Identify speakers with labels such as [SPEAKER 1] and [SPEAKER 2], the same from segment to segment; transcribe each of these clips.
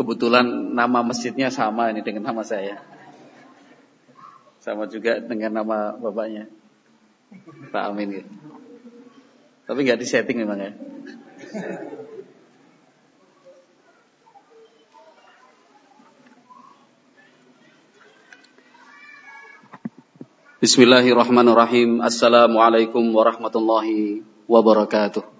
[SPEAKER 1] Kebetulan nama masjidnya sama ini dengan nama saya. Sama juga dengan nama bapaknya. Pak Amin gitu. Tapi nggak disetting memang ya. Bismillahirrahmanirrahim. Assalamualaikum warahmatullahi wabarakatuh.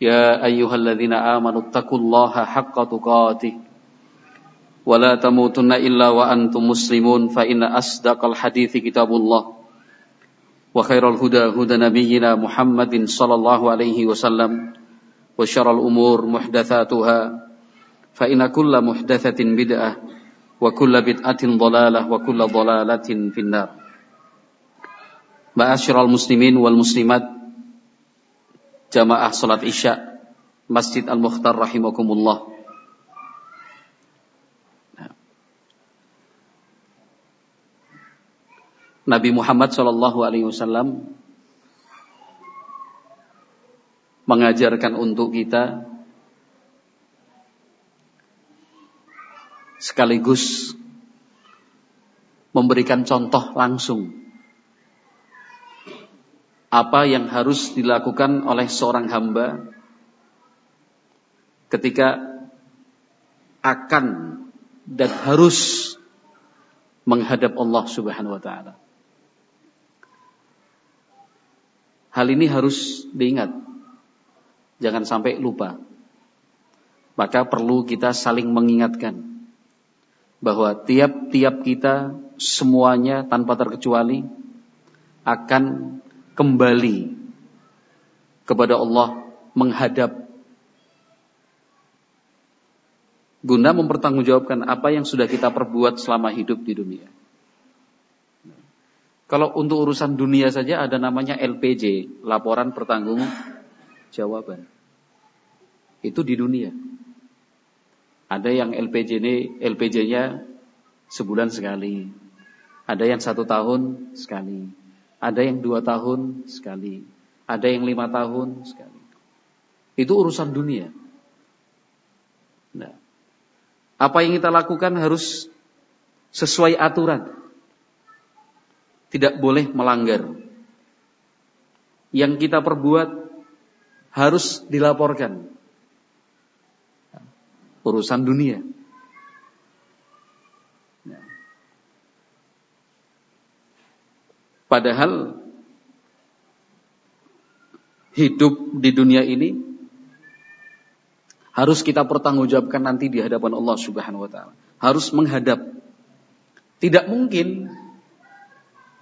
[SPEAKER 1] يا ايها الذين امنوا اتقوا الله حق تقاته ولا تموتن الا وانتم مسلمون فان اصدق الحديث كتاب الله وخير الهدى هدى نبينا محمد صلى الله عليه وسلم وشر الامور محدثاتها فان كل محدثه بدعه wa kulla bid'atin dhalalah wa kulla dhalalatin finnar. Ma'asyiral muslimin wal muslimat jamaah salat Isya Masjid Al-Mukhtar rahimakumullah. Nabi Muhammad sallallahu alaihi wasallam mengajarkan untuk kita sekaligus memberikan contoh langsung apa yang harus dilakukan oleh seorang hamba ketika akan dan harus menghadap Allah Subhanahu wa taala. Hal ini harus diingat. Jangan sampai lupa. Maka perlu kita saling mengingatkan bahwa tiap-tiap kita semuanya tanpa terkecuali akan kembali kepada Allah menghadap guna mempertanggungjawabkan apa yang sudah kita perbuat selama hidup di dunia. Kalau untuk urusan dunia saja ada namanya LPJ, laporan pertanggung jawaban. Itu di dunia. Ada yang LPJ ini LPJ-nya sebulan sekali. Ada yang satu tahun sekali. Ada yang dua tahun sekali. Ada yang lima tahun sekali. Itu urusan dunia. Nah, apa yang kita lakukan harus sesuai aturan. Tidak boleh melanggar. Yang kita perbuat harus dilaporkan urusan dunia. Padahal hidup di dunia ini harus kita pertanggungjawabkan nanti di hadapan Allah Subhanahu wa taala. Harus menghadap. Tidak mungkin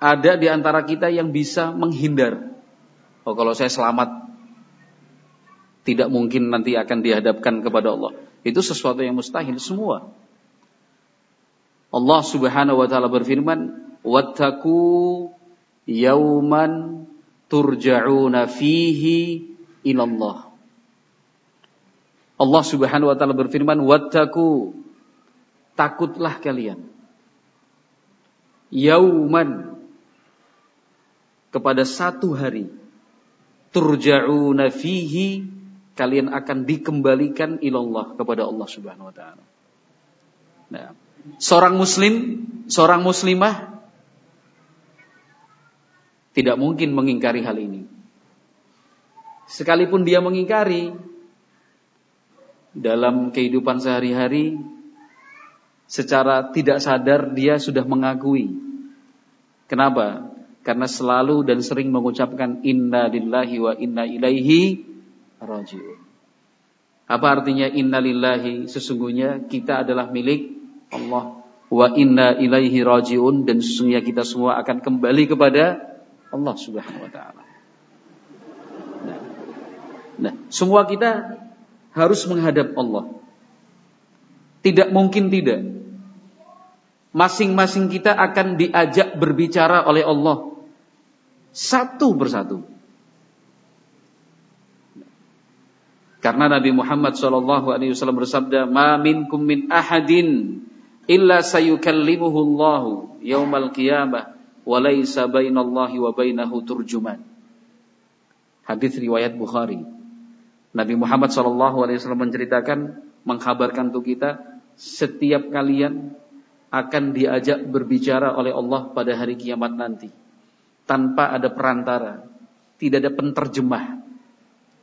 [SPEAKER 1] ada di antara kita yang bisa menghindar. Oh, kalau saya selamat tidak mungkin nanti akan dihadapkan kepada Allah. Itu sesuatu yang mustahil semua. Allah Subhanahu wa taala berfirman, "Wattaqu yauman turja'una fihi ilallah." Allah Subhanahu wa taala berfirman, "Wattaqu. Takutlah kalian. Yauman. Kepada satu hari. Turja'una fihi. Kalian akan dikembalikan ilallah kepada Allah Subhanahu wa taala. Nah, seorang muslim, seorang muslimah tidak mungkin mengingkari hal ini. Sekalipun dia mengingkari dalam kehidupan sehari-hari secara tidak sadar dia sudah mengakui. Kenapa? Karena selalu dan sering mengucapkan inna lillahi wa inna ilaihi rajiun. Apa artinya innalillahi sesungguhnya kita adalah milik Allah wa inna ilaihi rajiun dan sesungguhnya kita semua akan kembali kepada Allah Subhanahu wa taala. Nah, nah, semua kita harus menghadap Allah. Tidak mungkin tidak. Masing-masing kita akan diajak berbicara oleh Allah. Satu persatu. Karena Nabi Muhammad SAW bersabda, "Ma minkum min ahadin illa sayukallimuhu Allah yaumal qiyamah wa laisa bainallahi wa bainahu turjuman." Hadis riwayat Bukhari. Nabi Muhammad SAW menceritakan, mengkabarkan untuk kita, setiap kalian akan diajak berbicara oleh Allah pada hari kiamat nanti. Tanpa ada perantara. Tidak ada penterjemah.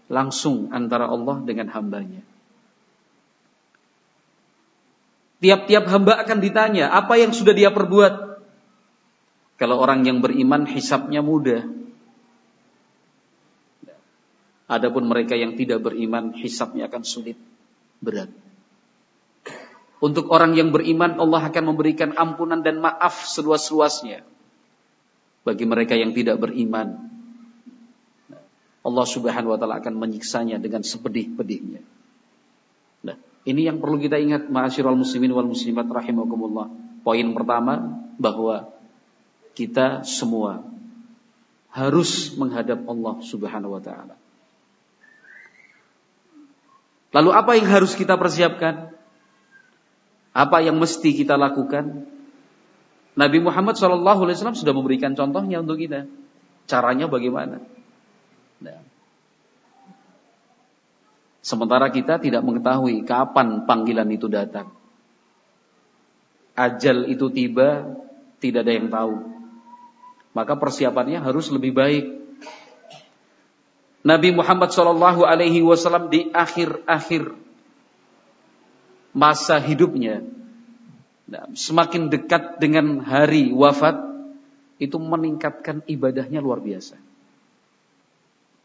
[SPEAKER 1] Langsung antara Allah dengan hambanya. Tiap-tiap hamba akan ditanya, apa yang sudah dia perbuat? Kalau orang yang beriman, hisapnya mudah. Adapun mereka yang tidak beriman, hisapnya akan sulit, berat. Untuk orang yang beriman, Allah akan memberikan ampunan dan maaf seluas-luasnya. Bagi mereka yang tidak beriman, Allah Subhanahu wa taala akan menyiksanya dengan sepedih-pedihnya. Nah, ini yang perlu kita ingat ma'asyiral muslimin wal muslimat rahimakumullah. Poin pertama bahwa kita semua harus menghadap Allah Subhanahu wa taala. Lalu apa yang harus kita persiapkan? Apa yang mesti kita lakukan? Nabi Muhammad SAW sudah memberikan contohnya untuk kita. Caranya bagaimana? Nah. Sementara kita tidak mengetahui kapan panggilan itu datang. Ajal itu tiba, tidak ada yang tahu. Maka persiapannya harus lebih baik Nabi Muhammad Shallallahu Alaihi Wasallam di akhir-akhir masa hidupnya, nah, semakin dekat dengan hari wafat, itu meningkatkan ibadahnya luar biasa.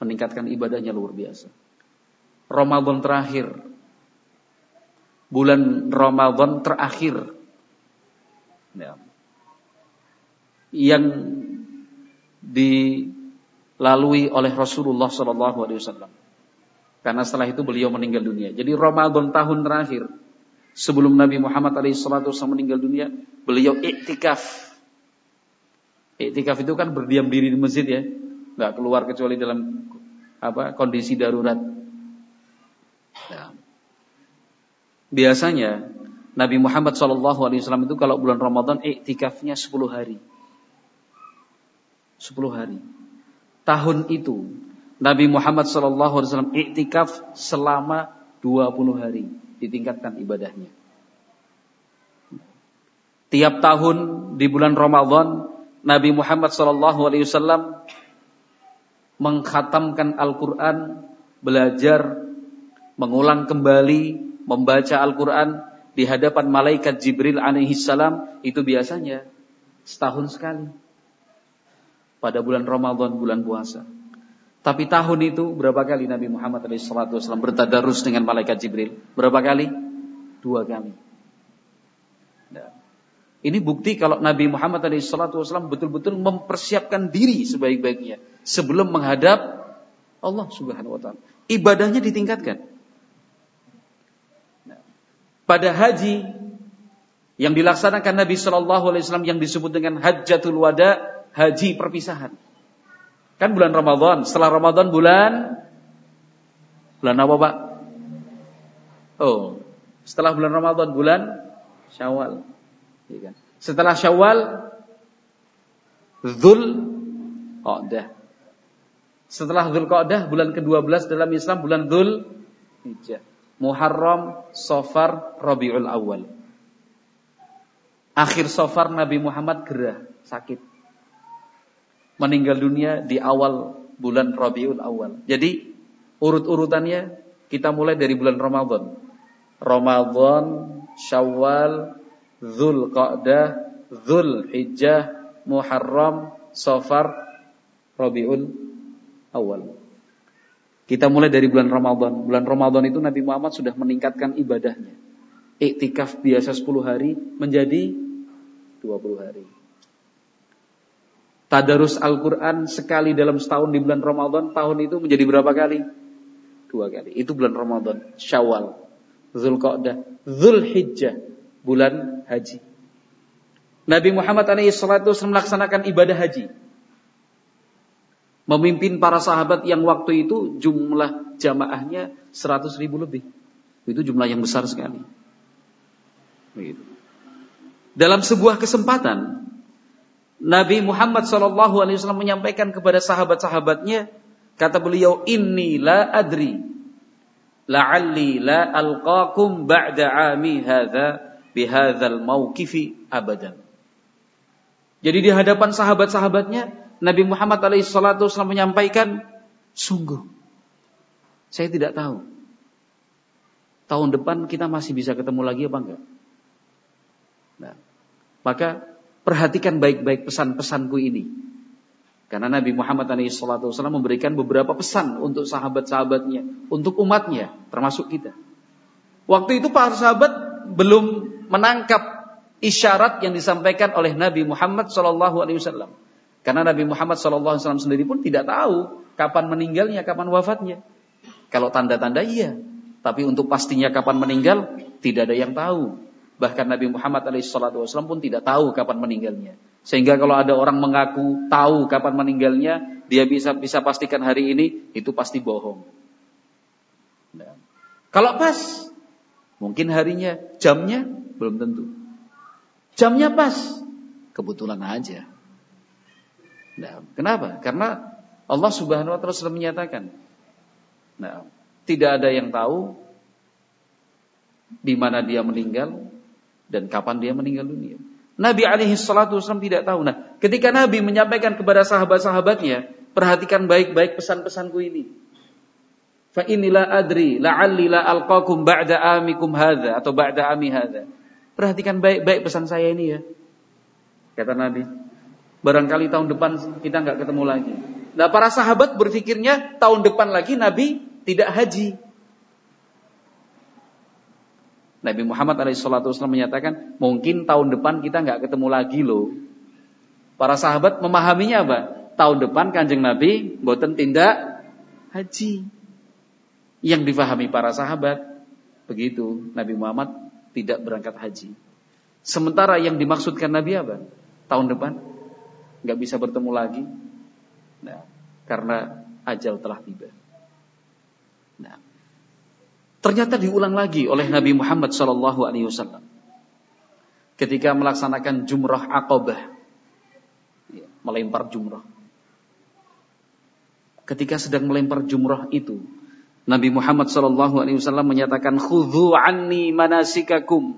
[SPEAKER 1] Meningkatkan ibadahnya luar biasa. Ramadan terakhir, bulan Ramadan terakhir, ya, yang di lalui oleh Rasulullah Shallallahu Alaihi Wasallam. Karena setelah itu beliau meninggal dunia. Jadi Ramadan tahun terakhir sebelum Nabi Muhammad SAW meninggal dunia, beliau iktikaf. Iktikaf itu kan berdiam diri di masjid ya, nggak keluar kecuali dalam apa kondisi darurat. Ya. Biasanya Nabi Muhammad SAW itu kalau bulan Ramadan iktikafnya 10 hari. 10 hari tahun itu Nabi Muhammad SAW iktikaf selama 20 hari ditingkatkan ibadahnya. Tiap tahun di bulan Ramadan Nabi Muhammad SAW mengkhatamkan Al-Quran, belajar, mengulang kembali, membaca Al-Quran di hadapan malaikat Jibril alaihi salam itu biasanya setahun sekali pada bulan Ramadan, bulan puasa. Tapi tahun itu berapa kali Nabi Muhammad SAW bertadarus dengan malaikat Jibril? Berapa kali? Dua kali. Nah, ini bukti kalau Nabi Muhammad SAW betul-betul mempersiapkan diri sebaik-baiknya sebelum menghadap Allah Subhanahu Wa Taala. Ibadahnya ditingkatkan. Nah, pada haji yang dilaksanakan Nabi Shallallahu Alaihi Wasallam yang disebut dengan Hajjatul Wada haji perpisahan. Kan bulan Ramadan, setelah Ramadan bulan bulan apa, Pak? Oh, setelah bulan Ramadan bulan Syawal. Ya kan? Setelah Syawal Dzul Qa'dah. Setelah Dzul Qa'dah bulan ke-12 dalam Islam bulan Dzul Hijjah. Muharram, Safar, Rabiul Awal. Akhir Safar Nabi Muhammad gerah, sakit meninggal dunia di awal bulan Rabiul Awal. Jadi urut-urutannya kita mulai dari bulan Ramadan. Ramadan, Syawal, Dzul Qa'dah, Dzul Hijjah, Muharram, Safar, Rabiul Awal. Kita mulai dari bulan Ramadan. Bulan Ramadan itu Nabi Muhammad sudah meningkatkan ibadahnya. Iktikaf biasa 10 hari menjadi 20 hari. Tadarus Al-Quran sekali dalam setahun di bulan Ramadan, tahun itu menjadi berapa kali? dua kali. Itu bulan Ramadan, Syawal, Zulqa'dah, Zulhijjah, bulan haji. Nabi Muhammad SAW melaksanakan ibadah haji. Memimpin para sahabat yang waktu itu jumlah jamaahnya 100 ribu lebih. Itu jumlah yang besar sekali. Begitu. Dalam sebuah kesempatan, Nabi Muhammad SAW menyampaikan kepada sahabat-sahabatnya, kata beliau, Inni la adri, la'alli la alqakum ba'da ami hadha bihadzal mauqifi abadan. Jadi di hadapan sahabat-sahabatnya, Nabi Muhammad SAW menyampaikan, sungguh, saya tidak tahu. Tahun depan kita masih bisa ketemu lagi apa enggak? Nah, maka perhatikan baik-baik pesan-pesanku ini. Karena Nabi Muhammad SAW memberikan beberapa pesan untuk sahabat-sahabatnya, untuk umatnya, termasuk kita. Waktu itu para sahabat belum menangkap isyarat yang disampaikan oleh Nabi Muhammad SAW. Karena Nabi Muhammad SAW sendiri pun tidak tahu kapan meninggalnya, kapan wafatnya. Kalau tanda-tanda iya, tapi untuk pastinya kapan meninggal tidak ada yang tahu. Bahkan Nabi Muhammad SAW pun tidak tahu kapan meninggalnya. Sehingga kalau ada orang mengaku tahu kapan meninggalnya, dia bisa bisa pastikan hari ini itu pasti bohong. Nah, kalau pas, mungkin harinya, jamnya belum tentu. Jamnya pas, kebetulan aja. Nah, kenapa? Karena Allah Subhanahu wa taala sudah menyatakan. Nah, tidak ada yang tahu di mana dia meninggal dan kapan dia meninggal dunia. Nabi alaihi salatu wasallam tidak tahu. Nah, ketika Nabi menyampaikan kepada sahabat-sahabatnya, perhatikan baik-baik pesan-pesanku ini. Fa inilah adri la'alli la alqakum ba'da amikum hadza atau ba'da ami hadza. Perhatikan baik-baik pesan saya ini ya. Kata Nabi, Barangkali tahun depan kita nggak ketemu lagi. Nah para sahabat berpikirnya tahun depan lagi Nabi tidak haji. Nabi Muhammad SAW menyatakan mungkin tahun depan kita nggak ketemu lagi loh. Para sahabat memahaminya apa? Tahun depan kanjeng Nabi boten tindak haji. Yang difahami para sahabat begitu Nabi Muhammad tidak berangkat haji. Sementara yang dimaksudkan Nabi apa? Tahun depan nggak bisa bertemu lagi. Nah, karena ajal telah tiba. Nah, ternyata diulang lagi oleh Nabi Muhammad Wasallam ketika melaksanakan jumrah akobah, ya, melempar jumrah. Ketika sedang melempar jumrah itu, Nabi Muhammad Wasallam menyatakan, "Khudhu anni manasikakum,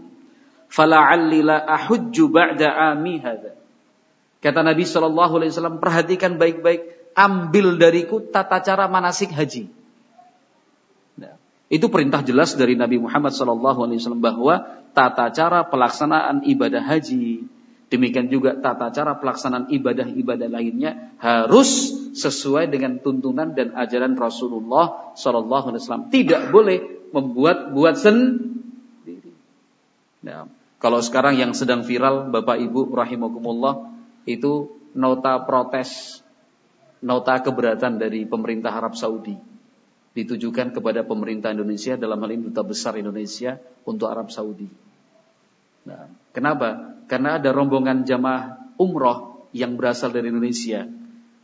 [SPEAKER 1] fala'alli la ahujju ba'da ami hadha." Kata Nabi Shallallahu Alaihi Wasallam, perhatikan baik-baik, ambil dariku tata cara manasik haji. Itu perintah jelas dari Nabi Muhammad Wasallam bahwa tata cara pelaksanaan ibadah haji, demikian juga tata cara pelaksanaan ibadah-ibadah lainnya harus sesuai dengan tuntunan dan ajaran Rasulullah Wasallam. Tidak boleh membuat buat sendiri. Nah, kalau sekarang yang sedang viral, Bapak Ibu rahimakumullah, itu nota protes, nota keberatan dari pemerintah Arab Saudi ditujukan kepada pemerintah Indonesia dalam hal ini duta besar Indonesia untuk Arab Saudi. Nah, kenapa? Karena ada rombongan jamaah umroh yang berasal dari Indonesia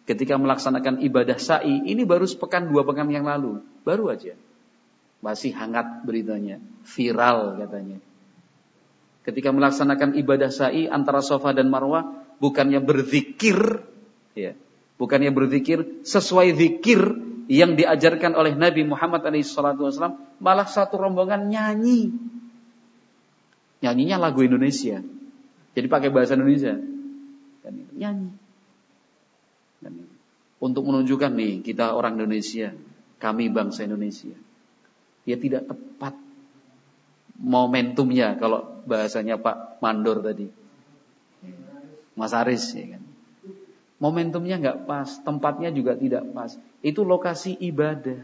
[SPEAKER 1] ketika melaksanakan ibadah sa'i ini baru sepekan dua pekan yang lalu, baru aja. Masih hangat beritanya, viral katanya. Ketika melaksanakan ibadah sa'i antara Sofa dan Marwah, bukannya berzikir, ya, bukannya berzikir sesuai zikir yang diajarkan oleh Nabi Muhammad SAW, malah satu rombongan nyanyi. Nyanyinya lagu Indonesia. Jadi pakai bahasa Indonesia. nyanyi. untuk menunjukkan nih, kita orang Indonesia, kami bangsa Indonesia. Ya tidak tepat momentumnya kalau bahasanya Pak Mandor tadi. Mas Aris ya kan. Momentumnya nggak pas, tempatnya juga tidak pas. Itu lokasi ibadah.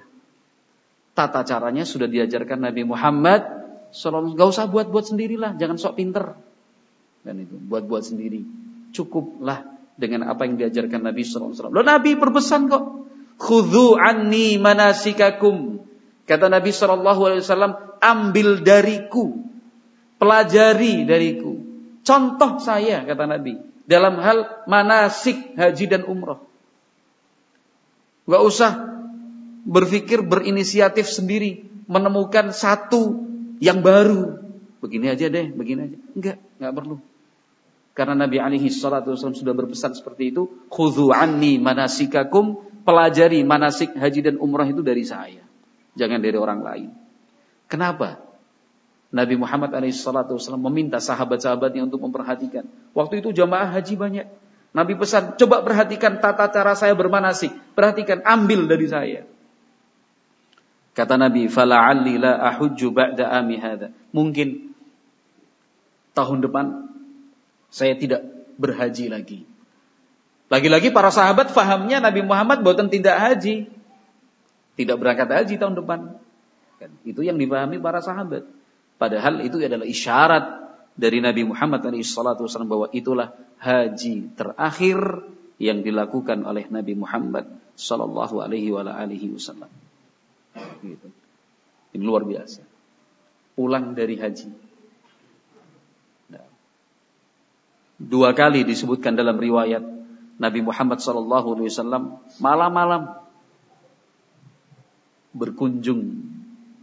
[SPEAKER 1] Tata caranya sudah diajarkan Nabi Muhammad Gak usah buat-buat sendirilah, jangan sok pinter. Dan itu buat-buat sendiri. Cukuplah dengan apa yang diajarkan Nabi Alaihi Wasallam. Nabi berpesan kok, khudhu anni manasikakum. Kata Nabi Wasallam, ambil dariku, pelajari dariku. Contoh saya, kata Nabi, dalam hal manasik haji dan umroh. Gak usah berpikir berinisiatif sendiri, menemukan satu yang baru. Begini aja deh, begini aja. Enggak, enggak perlu. Karena Nabi alaihi salatu wasallam sudah berpesan seperti itu, khudhu anni manasikakum, pelajari manasik haji dan umrah itu dari saya. Jangan dari orang lain. Kenapa? Nabi Muhammad SAW meminta sahabat-sahabatnya untuk memperhatikan. Waktu itu jamaah haji banyak. Nabi pesan, coba perhatikan tata cara saya bermanasik. Perhatikan, ambil dari saya. Kata Nabi, "Fala'alli la ahujju ba'da ami hadha." Mungkin tahun depan saya tidak berhaji lagi. Lagi-lagi para sahabat fahamnya Nabi Muhammad buatan tidak haji. Tidak berangkat haji tahun depan. Kan, itu yang dipahami para sahabat. Padahal itu adalah isyarat dari Nabi Muhammad SAW bahwa itulah haji terakhir yang dilakukan oleh Nabi Muhammad Sallallahu Alaihi Wasallam. Gitu. Ini luar biasa. Pulang dari haji. Nah. Dua kali disebutkan dalam riwayat Nabi Muhammad Sallallahu Alaihi Wasallam malam-malam berkunjung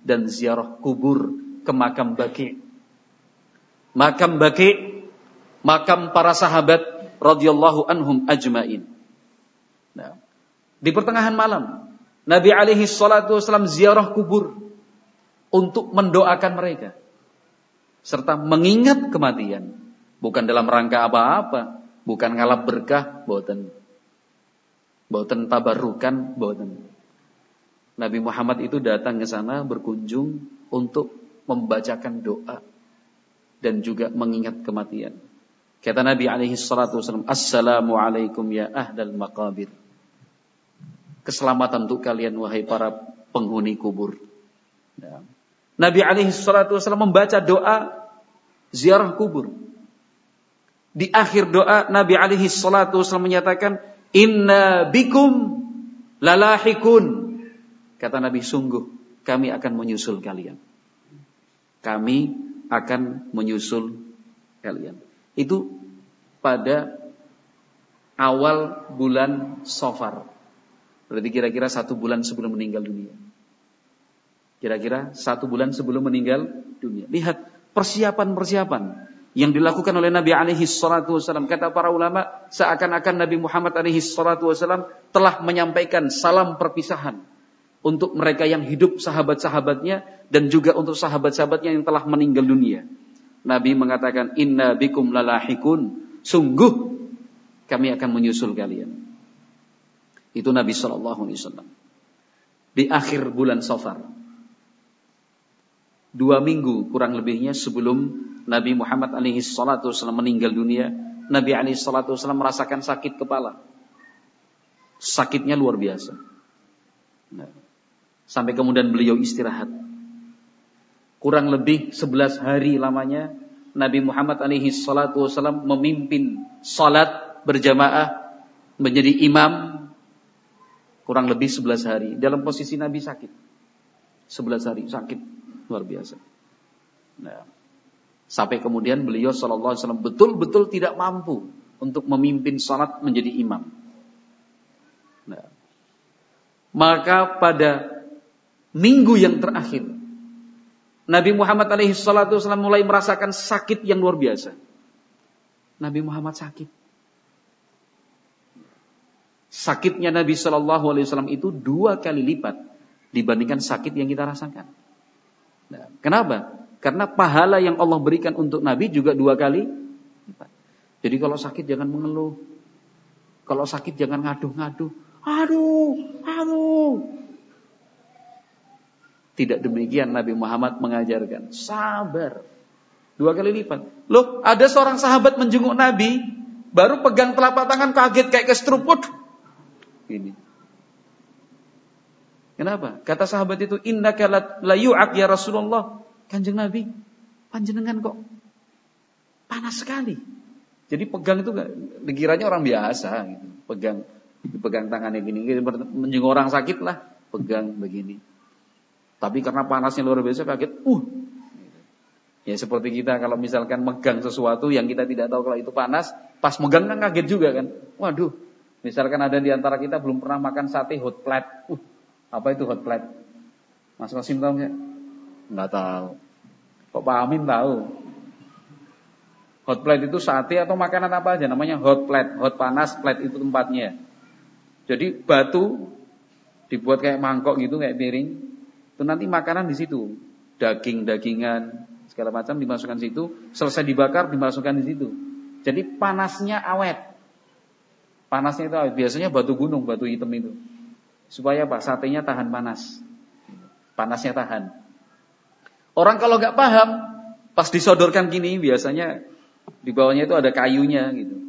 [SPEAKER 1] dan ziarah kubur ke makam Baki. Makam Baki, makam para sahabat radhiyallahu anhum ajmain. Nah, di pertengahan malam, Nabi alaihi salatu wasallam ziarah kubur untuk mendoakan mereka serta mengingat kematian, bukan dalam rangka apa-apa, bukan ngalap berkah, boten. Boten tabarukan, boten. Nabi Muhammad itu datang ke sana berkunjung untuk membacakan doa dan juga mengingat kematian. Kata Nabi alaihi salatu wasallam, "Assalamualaikum ya ahlal maqabir." Keselamatan untuk kalian wahai para penghuni kubur. Ya. Nabi alaihi salatu wasallam membaca doa ziarah kubur. Di akhir doa Nabi alaihi salatu wasallam menyatakan, "Inna bikum lalahikun." Kata Nabi, sungguh kami akan menyusul kalian. Kami akan menyusul kalian. Itu pada awal bulan Sofar. Berarti kira-kira satu bulan sebelum meninggal dunia. Kira-kira satu bulan sebelum meninggal dunia. Lihat persiapan-persiapan yang dilakukan oleh Nabi alaihi salatu wasallam. Kata para ulama, seakan-akan Nabi Muhammad alaihi salatu wasallam telah menyampaikan salam perpisahan untuk mereka yang hidup sahabat-sahabatnya dan juga untuk sahabat-sahabatnya yang telah meninggal dunia. Nabi mengatakan inna bikum lalahikun sungguh kami akan menyusul kalian. Itu Nabi Shallallahu Alaihi Wasallam di akhir bulan Safar. Dua minggu kurang lebihnya sebelum Nabi Muhammad alaihi salatu wasallam meninggal dunia, Nabi alaihi salatu wasallam merasakan sakit kepala. Sakitnya luar biasa. Nah, Sampai kemudian beliau istirahat. Kurang lebih 11 hari lamanya Nabi Muhammad alaihi salatu wasallam memimpin salat berjamaah menjadi imam kurang lebih 11 hari dalam posisi Nabi sakit. 11 hari sakit luar biasa. Nah, sampai kemudian beliau sallallahu alaihi wasallam betul-betul tidak mampu untuk memimpin salat menjadi imam. Nah, maka pada minggu yang terakhir Nabi Muhammad alaihi salatu wasallam mulai merasakan sakit yang luar biasa. Nabi Muhammad sakit. Sakitnya Nabi Shallallahu Alaihi Wasallam itu dua kali lipat dibandingkan sakit yang kita rasakan. Nah, kenapa? Karena pahala yang Allah berikan untuk Nabi juga dua kali lipat. Jadi kalau sakit jangan mengeluh. Kalau sakit jangan ngadu-ngadu. Aduh, aduh. Tidak demikian Nabi Muhammad mengajarkan. Sabar. Dua kali lipat. Loh, ada seorang sahabat menjenguk Nabi, baru pegang telapak tangan kaget kayak kestruput. Ini. Kenapa? Kata sahabat itu, innaka la yu'ak ya Rasulullah. Kanjeng Nabi, panjenengan kok panas sekali. Jadi pegang itu dikiranya orang biasa gitu. Pegang pegang tangannya gini, menjenguk orang sakit lah, pegang begini. Tapi karena panasnya luar biasa kaget, uh. Ya seperti kita kalau misalkan megang sesuatu yang kita tidak tahu kalau itu panas, pas megang kan kaget juga kan. Waduh, misalkan ada di antara kita belum pernah makan sate hot plate. Uh, apa itu hot plate? Mas Kasim tahu nggak? Nggak tahu. Kok Pak Amin tahu? Hot plate itu sate atau makanan apa aja namanya hot plate. Hot panas, plate itu tempatnya. Jadi batu dibuat kayak mangkok gitu kayak piring itu nanti makanan di situ, daging-dagingan segala macam dimasukkan di situ, selesai dibakar dimasukkan di situ. Jadi panasnya awet. Panasnya itu awet. Biasanya batu gunung, batu hitam itu. Supaya apa? Satenya tahan panas. Panasnya tahan. Orang kalau nggak paham, pas disodorkan gini biasanya di bawahnya itu ada kayunya gitu.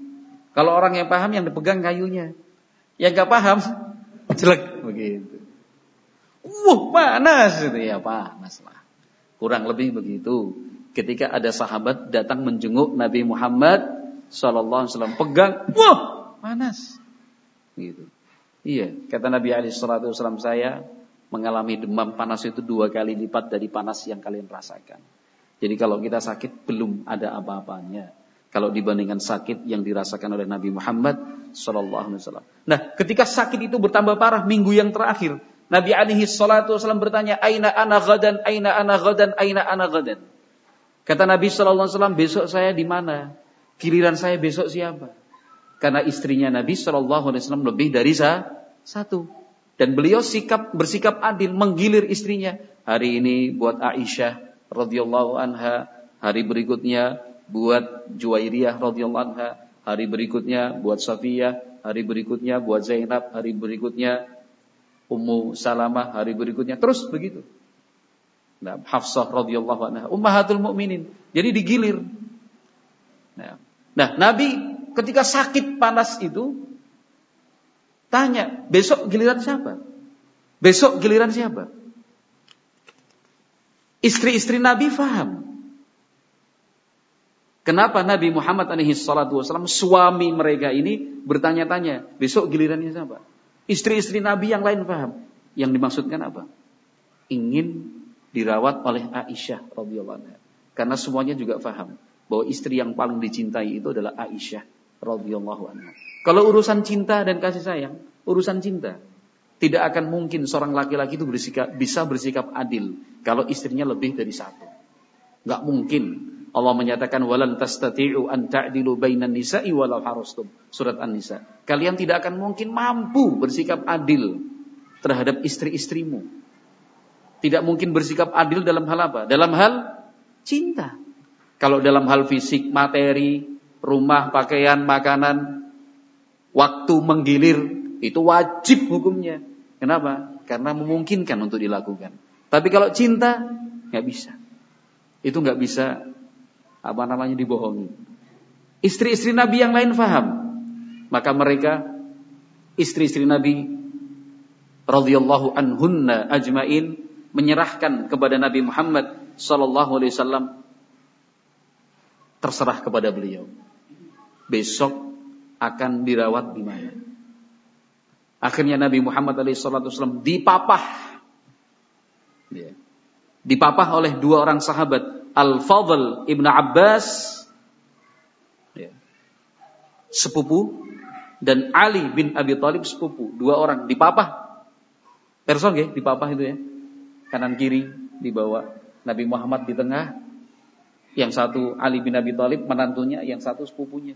[SPEAKER 1] Kalau orang yang paham yang dipegang kayunya. Yang nggak paham, jelek begitu. Wah panas itu ya panas lah. Kurang lebih begitu. Ketika ada sahabat datang menjenguk Nabi Muhammad Sallallahu Alaihi Wasallam pegang, wah panas. Gitu. Iya, kata Nabi Ali Shallallahu Wasallam saya mengalami demam panas itu dua kali lipat dari panas yang kalian rasakan. Jadi kalau kita sakit belum ada apa-apanya. Kalau dibandingkan sakit yang dirasakan oleh Nabi Muhammad Sallallahu Alaihi Wasallam. Nah, ketika sakit itu bertambah parah minggu yang terakhir, Nabi alaihi salatu wasallam bertanya, "Aina ana gadan? Aina ana gadan? Aina ana gadan?" Kata Nabi sallallahu alaihi wasallam, "Besok saya di mana? Giliran saya besok siapa?" Karena istrinya Nabi sallallahu alaihi wasallam lebih dari satu. Dan beliau sikap bersikap adil menggilir istrinya. Hari ini buat Aisyah radhiyallahu anha, hari berikutnya buat Juwairiyah radhiyallahu anha, hari berikutnya buat Safiyah, hari berikutnya buat Zainab, hari berikutnya Ummu Salamah hari berikutnya terus begitu. Nah, Hafsah radhiyallahu anha, ummahatul mukminin. Jadi digilir. Nah, nah, Nabi ketika sakit panas itu tanya, besok giliran siapa? Besok giliran siapa? Istri-istri Nabi faham. Kenapa Nabi Muhammad alaihi salatu wasallam suami mereka ini bertanya-tanya, besok gilirannya siapa? Istri-istri Nabi yang lain paham. Yang dimaksudkan apa? Ingin dirawat oleh Aisyah radhiyallahu anha. Karena semuanya juga paham bahwa istri yang paling dicintai itu adalah Aisyah radhiyallahu anha. Kalau urusan cinta dan kasih sayang, urusan cinta tidak akan mungkin seorang laki-laki itu bersikap, bisa bersikap adil kalau istrinya lebih dari satu. Gak mungkin. Allah menyatakan walan tastati'u an ta'dilu bainan nisa'i walau harustum. Surat An-Nisa. Kalian tidak akan mungkin mampu bersikap adil terhadap istri-istrimu. Tidak mungkin bersikap adil dalam hal apa? Dalam hal cinta. Kalau dalam hal fisik, materi, rumah, pakaian, makanan, waktu menggilir, itu wajib hukumnya. Kenapa? Karena memungkinkan untuk dilakukan. Tapi kalau cinta, nggak bisa. Itu nggak bisa apa namanya dibohongi. Istri-istri Nabi yang lain faham. Maka mereka istri-istri Nabi radhiyallahu anhunna ajmain menyerahkan kepada Nabi Muhammad sallallahu alaihi wasallam terserah kepada beliau. Besok akan dirawat di mana? Akhirnya Nabi Muhammad wasallam dipapah. Ya. Dipapah oleh dua orang sahabat Al-Fadl Ibn Abbas ya, sepupu dan Ali bin Abi Thalib sepupu, dua orang dipapah. Person ya, dipapah itu ya. Kanan kiri dibawa Nabi Muhammad di tengah. Yang satu Ali bin Abi Thalib menantunya, yang satu sepupunya.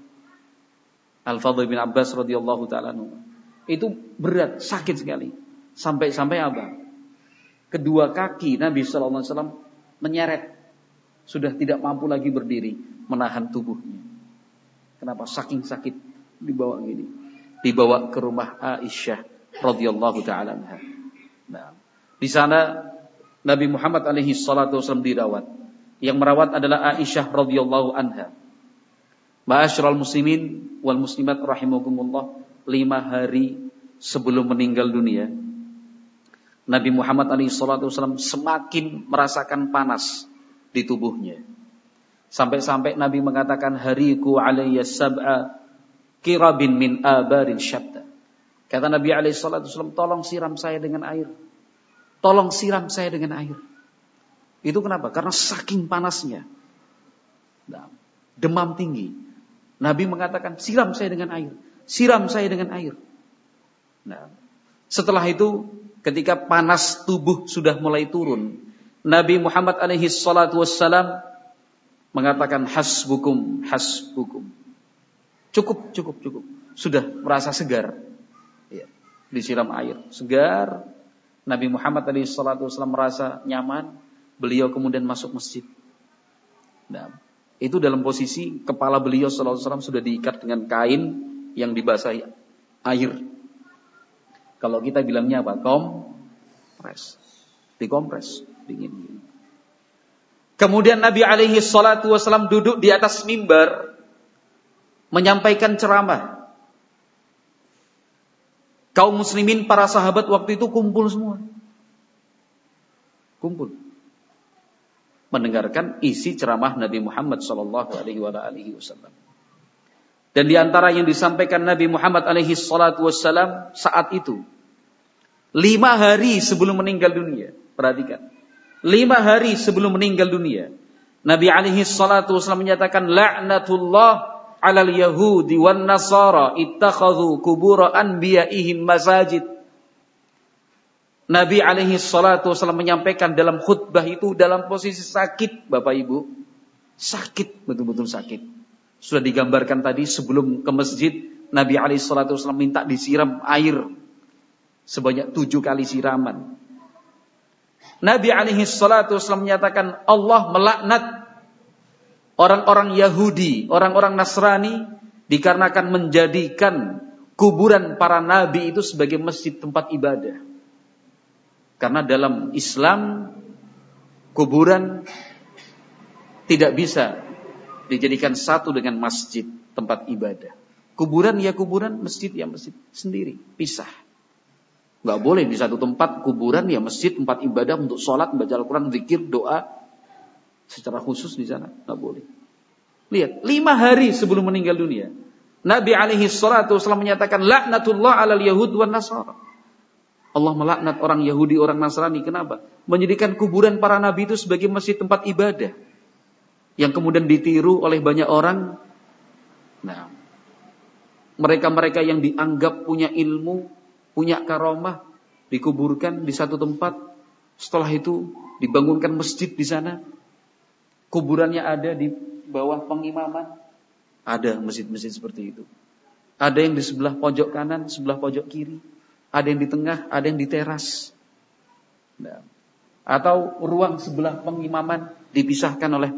[SPEAKER 1] Al-Fadl bin Abbas radhiyallahu taala Itu berat, sakit sekali. Sampai-sampai apa? Kedua kaki Nabi wasallam menyeret sudah tidak mampu lagi berdiri menahan tubuhnya. Kenapa? Saking sakit dibawa gini. Dibawa ke rumah Aisyah radhiyallahu taala. Nah, di sana Nabi Muhammad alaihi salatu wasallam dirawat. Yang merawat adalah Aisyah radhiyallahu anha. Ma'asyiral muslimin wal muslimat rahimakumullah, lima hari sebelum meninggal dunia, Nabi Muhammad alaihi salatu wasallam semakin merasakan panas di tubuhnya. Sampai-sampai Nabi mengatakan hariku alayya sab'a kirabin min abarin syabda. Kata Nabi alaihi salatu tolong siram saya dengan air. tolong siram saya dengan air. Itu kenapa? Karena saking panasnya. Nah, demam tinggi. Nabi mengatakan, siram saya dengan air. Siram saya dengan air. Nah, setelah itu, ketika panas tubuh sudah mulai turun, Nabi Muhammad alaihi salatu wassalam mengatakan hasbukum, hasbukum. Cukup, cukup, cukup. Sudah merasa segar. Ya, disiram air. Segar. Nabi Muhammad alaihi salatu wassalam merasa nyaman beliau kemudian masuk masjid. Nah, itu dalam posisi kepala beliau sallallahu alaihi wasallam sudah diikat dengan kain yang dibasahi air. Kalau kita bilangnya apa? Kompres. Dikompres, dingin. Kemudian Nabi alaihi salatu wasallam duduk di atas mimbar menyampaikan ceramah. Kaum muslimin para sahabat waktu itu kumpul semua. Kumpul mendengarkan isi ceramah Nabi Muhammad sallallahu alaihi wasallam. Dan di antara yang disampaikan Nabi Muhammad alaihi salatu wasallam saat itu lima hari sebelum meninggal dunia. Perhatikan. Lima hari sebelum meninggal dunia. Nabi alaihi salatu wasallam menyatakan la'natullah alal yahudi wan nasara ittakhadhu kubura anbiya'ihim masajid Nabi alaihi salatu wasallam menyampaikan dalam khutbah itu dalam posisi sakit Bapak Ibu. Sakit, betul-betul sakit. Sudah digambarkan tadi sebelum ke masjid, Nabi alaihi salatu wasallam minta disiram air. Sebanyak tujuh kali siraman. Nabi alaihi salatu wasallam menyatakan Allah melaknat orang-orang Yahudi, orang-orang Nasrani dikarenakan menjadikan kuburan para nabi itu sebagai masjid tempat ibadah. Karena dalam Islam kuburan tidak bisa dijadikan satu dengan masjid tempat ibadah. Kuburan ya kuburan, masjid ya masjid sendiri, pisah. Gak boleh di satu tempat kuburan ya masjid tempat ibadah untuk sholat, membaca Al-Quran, zikir, doa secara khusus di sana gak boleh. Lihat, lima hari sebelum meninggal dunia, Nabi alaihi salatu wasallam menyatakan laknatullah alal yahud wan nasara. Allah melaknat orang Yahudi, orang Nasrani. Kenapa? Menjadikan kuburan para nabi itu sebagai masjid tempat ibadah. Yang kemudian ditiru oleh banyak orang. Nah, mereka-mereka yang dianggap punya ilmu, punya karomah, dikuburkan di satu tempat. Setelah itu dibangunkan masjid di sana. Kuburannya ada di bawah pengimaman. Ada masjid-masjid seperti itu. Ada yang di sebelah pojok kanan, sebelah pojok kiri ada yang di tengah, ada yang di teras. Nah, atau ruang sebelah pengimaman dipisahkan oleh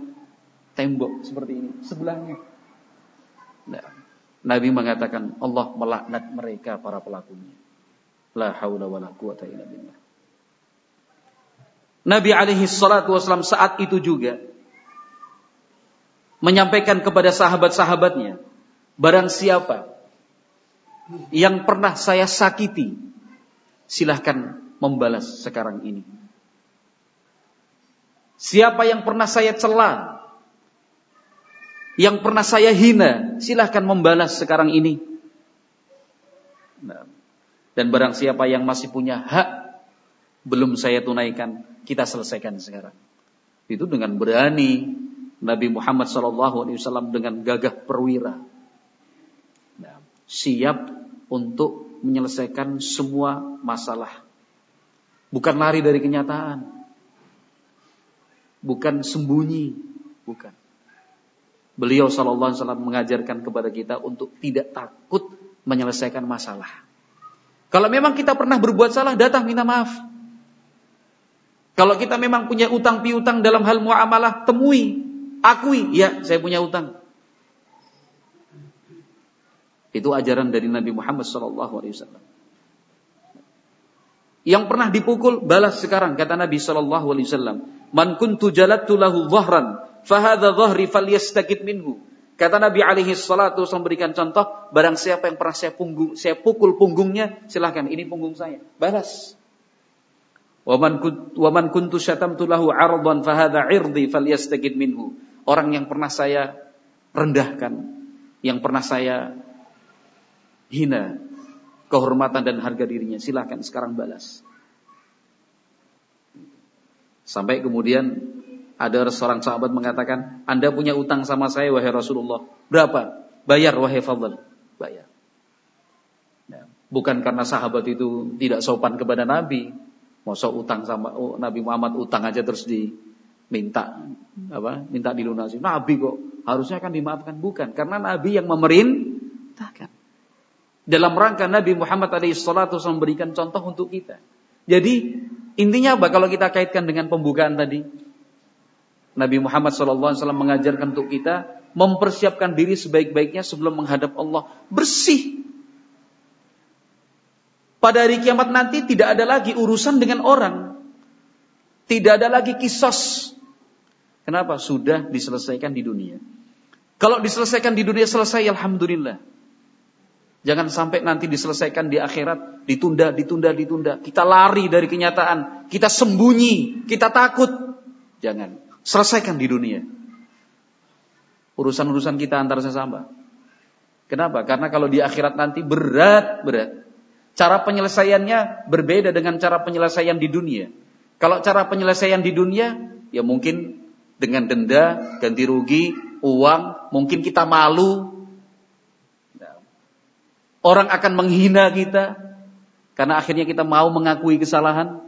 [SPEAKER 1] tembok seperti ini, sebelahnya. Nah, Nabi mengatakan Allah melaknat mereka para pelakunya. La haula wala quwata illa billah. Nabi alaihi salatu wasallam saat itu juga menyampaikan kepada sahabat-sahabatnya, barang siapa yang pernah saya sakiti, silahkan membalas sekarang ini. Siapa yang pernah saya cela, yang pernah saya hina, silahkan membalas sekarang ini. Nah, dan barang siapa yang masih punya hak, belum saya tunaikan, kita selesaikan sekarang. Itu dengan berani Nabi Muhammad SAW dengan gagah perwira. Nah, siap untuk menyelesaikan semua masalah. Bukan lari dari kenyataan. Bukan sembunyi, bukan. Beliau wasallam mengajarkan kepada kita untuk tidak takut menyelesaikan masalah. Kalau memang kita pernah berbuat salah, datang minta maaf. Kalau kita memang punya utang piutang dalam hal muamalah, temui, akui, ya saya punya utang. Itu ajaran dari Nabi Muhammad SAW. Yang pernah dipukul balas sekarang kata Nabi SAW. Man kuntu jalattu lahu dhahran fahadha dhahri falyastakit minhu. Kata Nabi alaihi salatu memberikan contoh, barang siapa yang pernah saya punggung, saya pukul punggungnya, silahkan ini punggung saya. Balas. Waman waman kuntu syatamtu lahu 'ardan fahadha 'irdi falyastakit minhu. Orang yang pernah saya rendahkan, yang pernah saya hina kehormatan dan harga dirinya. Silahkan sekarang balas. Sampai kemudian ada seorang sahabat mengatakan, Anda punya utang sama saya, wahai Rasulullah. Berapa? Bayar, wahai Fadl. Bayar. Ya. Bukan karena sahabat itu tidak sopan kepada Nabi. Masa utang sama oh, Nabi Muhammad utang aja terus diminta apa? Minta dilunasi. Nabi kok harusnya kan dimaafkan bukan karena Nabi yang memerintahkan. Dalam rangka Nabi Muhammad SAW memberikan contoh untuk kita. Jadi intinya apa kalau kita kaitkan dengan pembukaan tadi? Nabi Muhammad SAW mengajarkan untuk kita mempersiapkan diri sebaik-baiknya sebelum menghadap Allah bersih. Pada hari kiamat nanti tidak ada lagi urusan dengan orang. Tidak ada lagi kisos. Kenapa? Sudah diselesaikan di dunia. Kalau diselesaikan di dunia selesai, Alhamdulillah. Jangan sampai nanti diselesaikan di akhirat, ditunda, ditunda, ditunda. Kita lari dari kenyataan, kita sembunyi, kita takut. Jangan. Selesaikan di dunia. Urusan-urusan kita antar sesama. Kenapa? Karena kalau di akhirat nanti berat, berat. Cara penyelesaiannya berbeda dengan cara penyelesaian di dunia. Kalau cara penyelesaian di dunia, ya mungkin dengan denda, ganti rugi, uang, mungkin kita malu. Orang akan menghina kita karena akhirnya kita mau mengakui kesalahan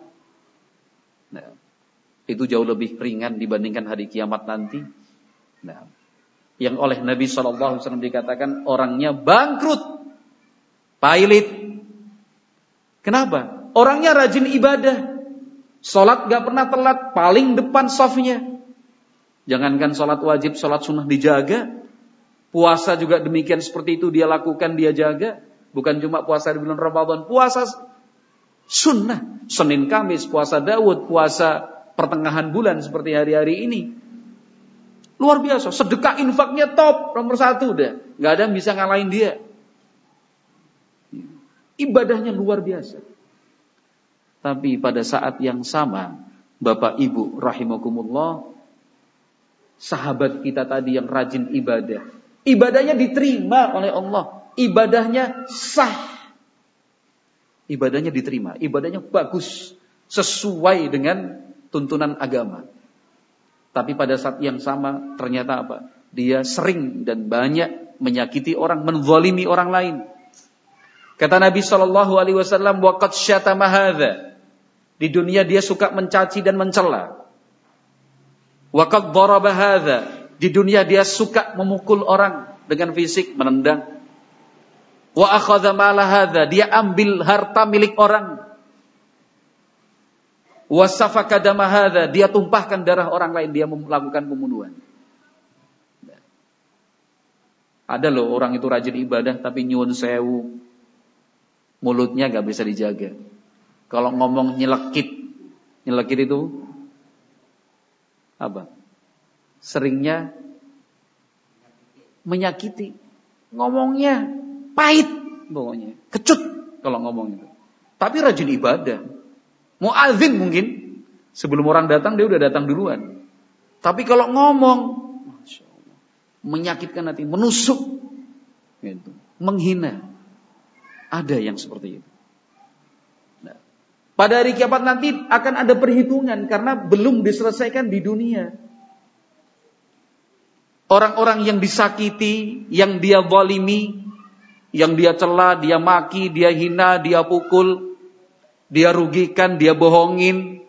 [SPEAKER 1] itu jauh lebih ringan dibandingkan hari kiamat nanti. Nah, yang oleh Nabi Shallallahu Alaihi Wasallam dikatakan orangnya bangkrut, pailit. Kenapa? Orangnya rajin ibadah, sholat gak pernah telat, paling depan sofnya. Jangankan sholat wajib, sholat sunnah dijaga. Puasa juga demikian seperti itu dia lakukan, dia jaga. Bukan cuma puasa di bulan Ramadan, puasa sunnah. Senin Kamis, puasa Dawud, puasa pertengahan bulan seperti hari-hari ini. Luar biasa, sedekah infaknya top, nomor satu deh. Gak ada yang bisa ngalahin dia. Ibadahnya luar biasa. Tapi pada saat yang sama, Bapak Ibu rahimakumullah, sahabat kita tadi yang rajin ibadah, ibadahnya diterima oleh Allah, ibadahnya sah. Ibadahnya diterima, ibadahnya bagus, sesuai dengan tuntunan agama. Tapi pada saat yang sama ternyata apa? Dia sering dan banyak menyakiti orang, menzalimi orang lain. Kata Nabi Shallallahu Alaihi Wasallam, wakat syatama Di dunia dia suka mencaci dan mencela. Wakat daraba Di dunia dia suka memukul orang dengan fisik, menendang. Wa akhadha Dia ambil harta milik orang wasafaka damahada dia tumpahkan darah orang lain dia melakukan pembunuhan. Ada loh orang itu rajin ibadah tapi nyuwun sewu. Mulutnya gak bisa dijaga. Kalau ngomong nyelekit nyelekit itu apa? Seringnya menyakiti. Ngomongnya pahit pokoknya. Kecut kalau ngomong itu. Tapi rajin ibadah Muazin mungkin sebelum orang datang dia udah datang duluan. Tapi kalau ngomong, menyakitkan hati, menusuk, gitu, menghina. Ada yang seperti itu. Nah, pada hari kiamat nanti akan ada perhitungan karena belum diselesaikan di dunia. Orang-orang yang disakiti, yang dia zalimi, yang dia cela, dia maki, dia hina, dia pukul, dia rugikan, dia bohongin,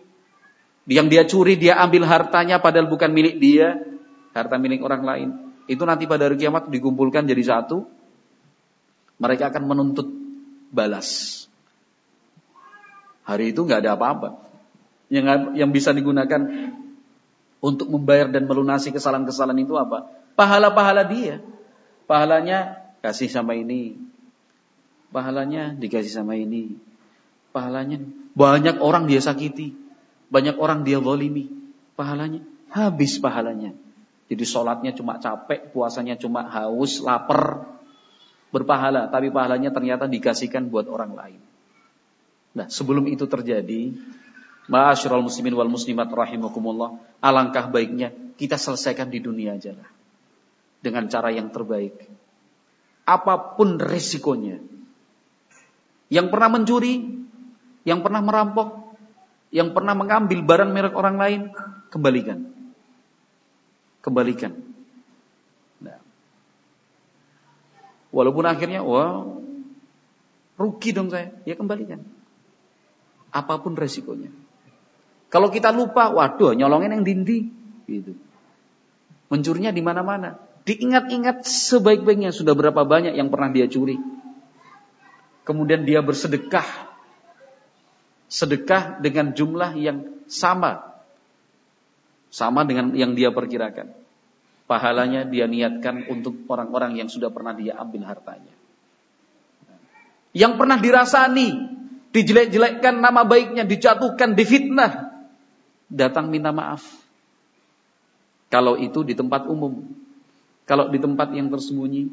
[SPEAKER 1] yang dia curi, dia ambil hartanya padahal bukan milik dia, harta milik orang lain. Itu nanti pada hari kiamat dikumpulkan jadi satu, mereka akan menuntut balas. Hari itu nggak ada apa-apa. Yang yang bisa digunakan untuk membayar dan melunasi kesalahan-kesalahan itu apa? Pahala-pahala dia. Pahalanya kasih sama ini. Pahalanya dikasih sama ini pahalanya. Banyak orang dia sakiti, banyak orang dia zalimi, pahalanya habis pahalanya. Jadi sholatnya cuma capek, puasanya cuma haus, lapar, berpahala, tapi pahalanya ternyata dikasihkan buat orang lain. Nah, sebelum itu terjadi, Ma'asyiral muslimin wal muslimat rahimakumullah, alangkah baiknya kita selesaikan di dunia aja lah. Dengan cara yang terbaik. Apa pun resikonya. Yang pernah mencuri, yang pernah merampok, yang pernah mengambil barang merek orang lain, kembalikan. Kembalikan. Nah. Walaupun akhirnya, wah, rugi dong saya, ya kembalikan. Apa pun resikonya. Kalau kita lupa, waduh, nyolongin yang dinding, gitu. Mencurinya di mana-mana. Diingat-ingat sebaik-baiknya sudah berapa banyak yang pernah dia curi. Kemudian dia bersedekah. Sedekah dengan jumlah yang sama. Sama dengan yang dia perkirakan. Pahalanya dia niatkan untuk orang-orang yang sudah pernah dia ambil hartanya. Yang pernah dirasani, dijelek-jelekkan nama baiknya, dijatuhkan, difitnah. Datang minta maaf. Kalau itu di tempat umum. Kalau di tempat yang tersembunyi,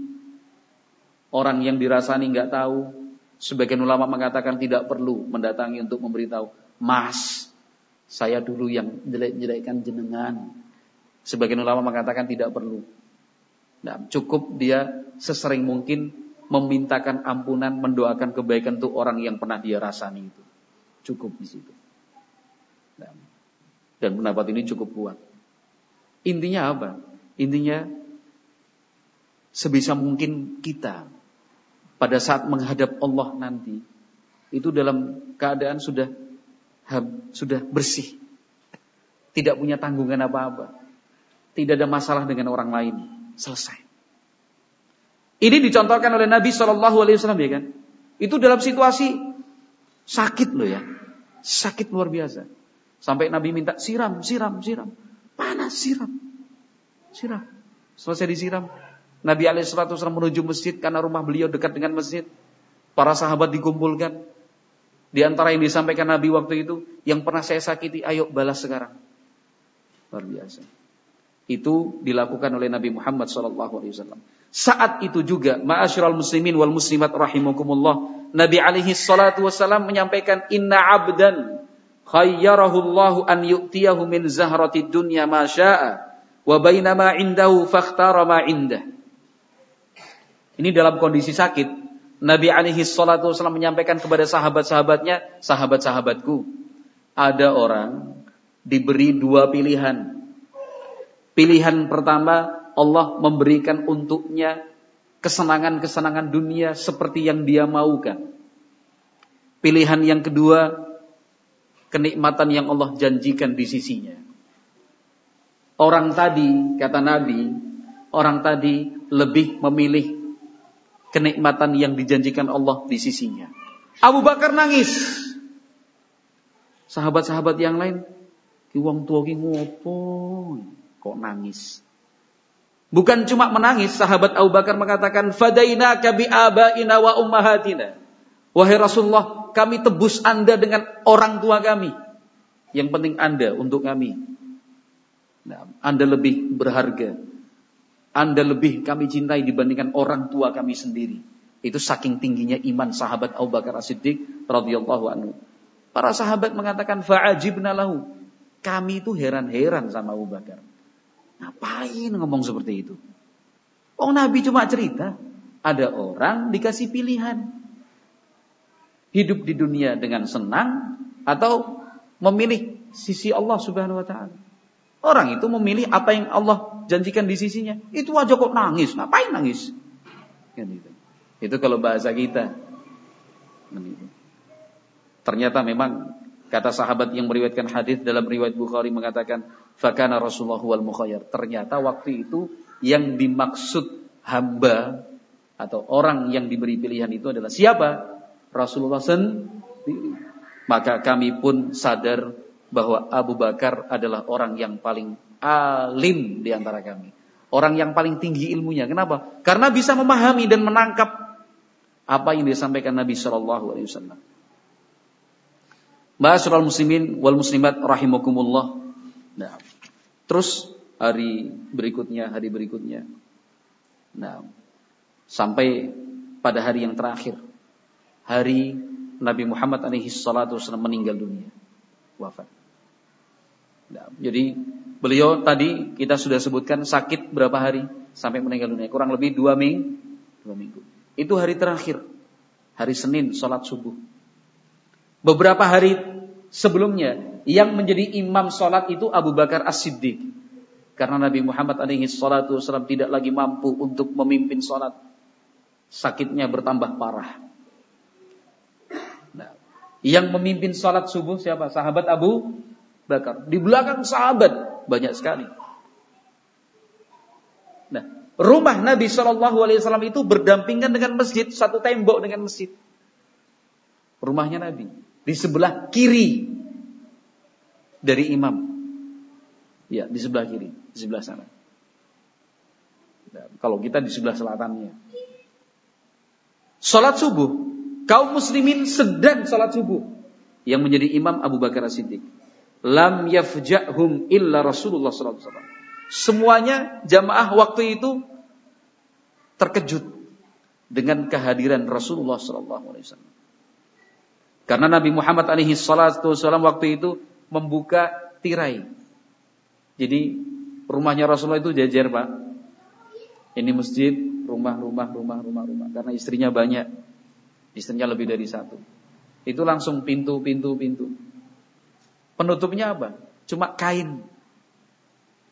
[SPEAKER 1] orang yang dirasani nggak tahu, sebagian ulama mengatakan tidak perlu mendatangi untuk memberitahu, Mas, saya dulu yang jelek-jelekkan jenengan. Sebagian ulama mengatakan tidak perlu. Nah, cukup dia sesering mungkin memintakan ampunan, mendoakan kebaikan untuk orang yang pernah dia rasani itu. Cukup di situ. Nah, dan pendapat ini cukup kuat. Intinya apa? Intinya sebisa mungkin kita pada saat menghadap Allah nanti itu dalam keadaan sudah sudah bersih. Tidak punya tanggungan apa-apa. Tidak ada masalah dengan orang lain. Selesai. Ini dicontohkan oleh Nabi Shallallahu Alaihi Wasallam ya kan? Itu dalam situasi sakit loh ya, sakit luar biasa. Sampai Nabi minta siram, siram, siram, panas siram, siram. Selesai disiram, Nabi SAW menuju masjid karena rumah beliau dekat dengan masjid. Para sahabat dikumpulkan. Di antara yang disampaikan Nabi waktu itu, yang pernah saya sakiti, ayo balas sekarang. Luar biasa. Itu dilakukan oleh Nabi Muhammad SAW. Saat itu juga, ma'asyiral muslimin wal muslimat rahimakumullah, Nabi alaihi salatu wasallam menyampaikan, Inna abdan khayyarahu Allahu an yu'tiyahu min zahrati dunya ma sya'a, wa bainama indahu fakhtara ma indah. Ini dalam kondisi sakit. Nabi alaihi salatu wasallam menyampaikan kepada sahabat-sahabatnya, sahabat-sahabatku, ada orang diberi dua pilihan. Pilihan pertama, Allah memberikan untuknya kesenangan-kesenangan dunia seperti yang dia maukan. Pilihan yang kedua, kenikmatan yang Allah janjikan di sisinya. Orang tadi, kata Nabi, orang tadi lebih memilih kenikmatan yang dijanjikan Allah di sisinya. Abu Bakar nangis. Sahabat-sahabat yang lain, wong tua ngopo? Kok nangis? Bukan cuma menangis, sahabat Abu Bakar mengatakan, "Fadaina kabi abaina wa ummahatina." Wahai Rasulullah, kami tebus Anda dengan orang tua kami. Yang penting Anda untuk kami. Nah, anda lebih berharga anda lebih kami cintai dibandingkan orang tua kami sendiri. Itu saking tingginya iman sahabat Abu Bakar As-Siddiq radhiyallahu anhu. Para sahabat mengatakan fa'ajibna lahu. Kami itu heran-heran sama Abu Bakar. Ngapain ngomong seperti itu? Oh Nabi cuma cerita. Ada orang dikasih pilihan. Hidup di dunia dengan senang atau memilih sisi Allah Subhanahu wa taala. Orang itu memilih apa yang Allah janjikan di sisinya. Itu aja kok nangis. Ngapain nangis? Kan itu. itu kalau bahasa kita. Kan. Ternyata memang kata sahabat yang meriwayatkan hadis dalam riwayat Bukhari mengatakan fakana Rasulullah wal mukhayyar. Ternyata waktu itu yang dimaksud hamba atau orang yang diberi pilihan itu adalah siapa? Rasulullah sendiri. Maka kami pun sadar bahwa Abu Bakar adalah orang yang paling alim di antara kami. Orang yang paling tinggi ilmunya. Kenapa? Karena bisa memahami dan menangkap apa yang disampaikan Nabi Shallallahu Alaihi Wasallam. Ma'asyiral muslimin wal muslimat rahimakumullah. Nah, terus hari berikutnya, hari berikutnya. Nah, sampai pada hari yang terakhir, hari Nabi Muhammad alaihi salatu wasallam meninggal dunia, wafat. Nah, jadi beliau tadi kita sudah sebutkan sakit berapa hari sampai meninggal dunia. Kurang lebih dua minggu. Dua minggu. Itu hari terakhir. Hari Senin, sholat subuh. Beberapa hari sebelumnya yang menjadi imam sholat itu Abu Bakar As-Siddiq. Karena Nabi Muhammad alaihi salatu wasallam tidak lagi mampu untuk memimpin sholat. Sakitnya bertambah parah. Nah, yang memimpin sholat subuh siapa? Sahabat Abu Bakar. Di belakang sahabat banyak sekali. Nah, rumah Nabi Shallallahu Alaihi Wasallam itu berdampingan dengan masjid, satu tembok dengan masjid. Rumahnya Nabi di sebelah kiri dari imam. Ya, di sebelah kiri, di sebelah sana. Dan kalau kita di sebelah selatannya. Salat subuh, kaum muslimin sedang salat subuh. Yang menjadi imam Abu Bakar As-Siddiq. Lam yafja'hum illa Rasulullah wasallam. Semuanya jamaah waktu itu terkejut dengan kehadiran Rasulullah wasallam. Karena Nabi Muhammad alaihi salatu wasallam waktu itu membuka tirai. Jadi rumahnya Rasulullah itu jajar, Pak. Ini masjid, rumah, rumah, rumah, rumah, rumah. Karena istrinya banyak. Istrinya lebih dari satu. Itu langsung pintu, pintu, pintu. Penutupnya apa? Cuma kain.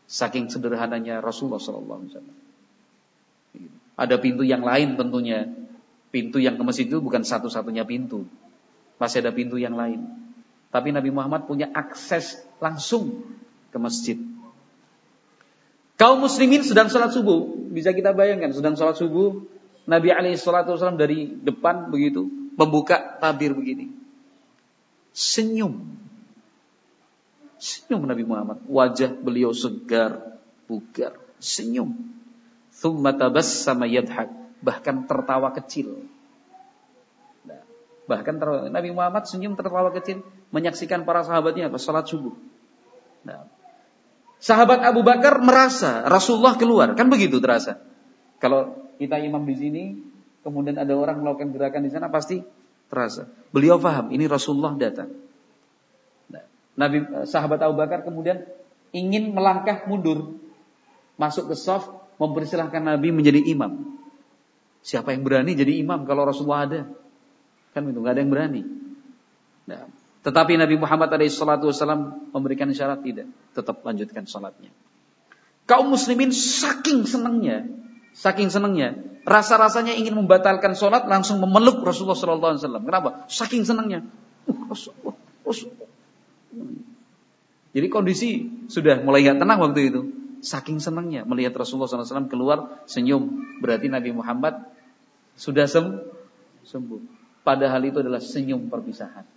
[SPEAKER 1] Saking sederhananya Rasulullah SAW. Ada pintu yang lain tentunya. Pintu yang ke masjid itu bukan satu-satunya pintu. Masih ada pintu yang lain. Tapi Nabi Muhammad punya akses langsung ke masjid. Kaum muslimin sedang sholat subuh. Bisa kita bayangkan, sedang sholat subuh. Nabi alaihi salatu wasallam dari depan begitu. Membuka tabir begini. Senyum. Senyum Nabi Muhammad. Wajah beliau segar, bugar. Senyum. Thumma tabassama yadhak. Bahkan tertawa kecil. Bahkan Nabi Muhammad senyum tertawa kecil menyaksikan para sahabatnya apa salat subuh. Nah, sahabat Abu Bakar merasa Rasulullah keluar, kan begitu terasa. Kalau kita imam di sini, kemudian ada orang melakukan gerakan di sana pasti terasa. Beliau paham ini Rasulullah datang. Nabi eh, sahabat Abu Bakar kemudian ingin melangkah mundur masuk ke soft mempersilahkan Nabi menjadi imam. Siapa yang berani jadi imam kalau Rasulullah ada? Kan itu nggak ada yang berani. Nah, tetapi Nabi Muhammad SAW memberikan syarat tidak, tetap lanjutkan sholatnya. Kaum muslimin saking senangnya, saking senangnya, rasa-rasanya ingin membatalkan sholat langsung memeluk Rasulullah SAW. Kenapa? Saking senangnya. Uh, Rasulullah, Rasulullah. Jadi kondisi sudah mulai nggak tenang waktu itu. Saking senangnya melihat Rasulullah SAW keluar senyum. Berarti Nabi Muhammad sudah sembuh. Padahal itu adalah senyum perpisahan.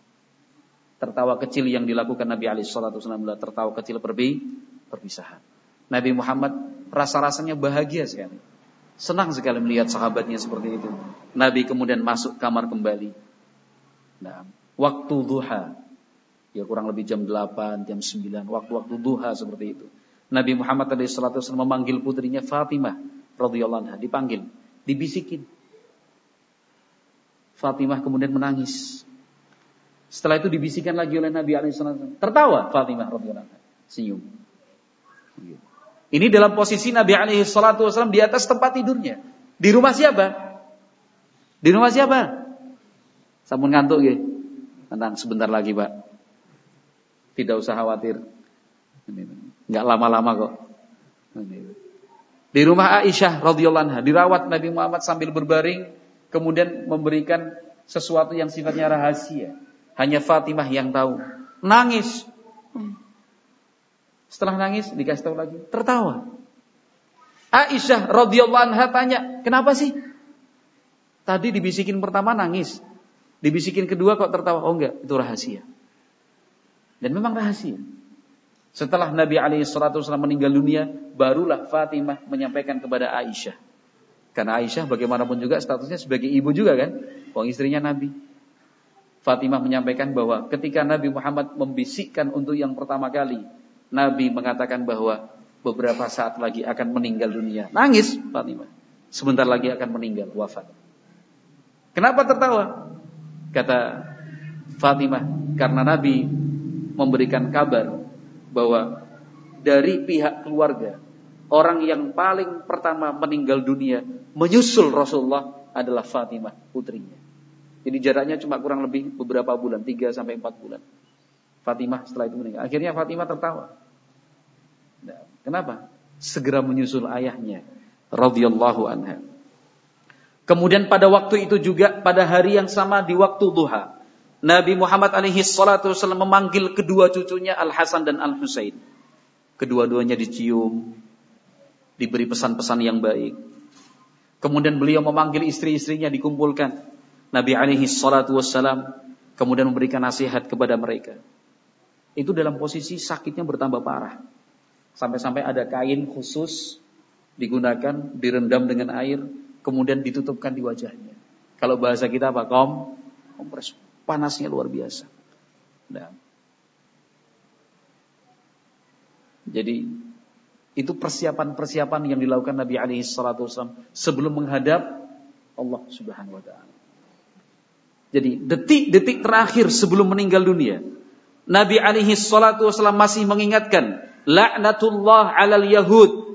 [SPEAKER 1] Tertawa kecil yang dilakukan Nabi Ali Shallallahu adalah tertawa kecil perbi perpisahan. Nabi Muhammad rasa-rasanya bahagia sekali. Senang sekali melihat sahabatnya seperti itu. Nabi kemudian masuk kamar kembali. Nah, waktu duha. Ya kurang lebih jam 8, jam 9. Waktu-waktu duha seperti itu. Nabi Muhammad SAW memanggil putrinya Fatimah radhiyallahu anha. Dipanggil, dibisikin. Fatimah kemudian menangis. Setelah itu dibisikkan lagi oleh Nabi SAW. Tertawa Fatimah radhiyallahu senyum. Ini dalam posisi Nabi SAW di atas tempat tidurnya. Di rumah siapa? Di rumah siapa? Sampun ngantuk ya. Tenang sebentar lagi pak. Tidak usah khawatir. Enggak lama-lama kok. Di rumah Aisyah radhiyallahu anha dirawat Nabi Muhammad sambil berbaring kemudian memberikan sesuatu yang sifatnya rahasia. Hanya Fatimah yang tahu. Nangis. Setelah nangis dikasih tahu lagi, tertawa. Aisyah radhiyallahu anha tanya, "Kenapa sih?" Tadi dibisikin pertama nangis. Dibisikin kedua kok tertawa? Oh enggak, itu rahasia. Dan memang rahasia. Setelah Nabi alaihi meninggal dunia, barulah Fatimah menyampaikan kepada Aisyah. Karena Aisyah bagaimanapun juga statusnya sebagai ibu juga kan, wong istrinya Nabi. Fatimah menyampaikan bahwa ketika Nabi Muhammad membisikkan untuk yang pertama kali, Nabi mengatakan bahwa beberapa saat lagi akan meninggal dunia. Nangis Fatimah. Sebentar lagi akan meninggal, wafat. Kenapa tertawa? Kata Fatimah, karena Nabi memberikan kabar bahwa dari pihak keluarga orang yang paling pertama meninggal dunia menyusul Rasulullah adalah Fatimah putrinya. Jadi jaraknya cuma kurang lebih beberapa bulan, 3 sampai 4 bulan. Fatimah setelah itu meninggal. Akhirnya Fatimah tertawa. Nah, kenapa? Segera menyusul ayahnya radhiyallahu anha. Kemudian pada waktu itu juga pada hari yang sama di waktu duha, Nabi Muhammad alaihi salatu wasallam memanggil kedua cucunya Al Hasan dan Al Husain. Kedua-duanya dicium, diberi pesan-pesan yang baik. Kemudian beliau memanggil istri-istrinya dikumpulkan. Nabi alaihi salatu wasallam kemudian memberikan nasihat kepada mereka. Itu dalam posisi sakitnya bertambah parah. Sampai-sampai ada kain khusus digunakan, direndam dengan air, kemudian ditutupkan di wajahnya. Kalau bahasa kita apa? Kom, kompres. Panasnya luar biasa. Nah. Jadi itu persiapan-persiapan yang dilakukan Nabi alaihi salatu wasallam sebelum menghadap Allah Subhanahu wa taala. Jadi detik-detik terakhir sebelum meninggal dunia, Nabi alaihi salatu wasallam masih mengingatkan laknatullah 'alal yahud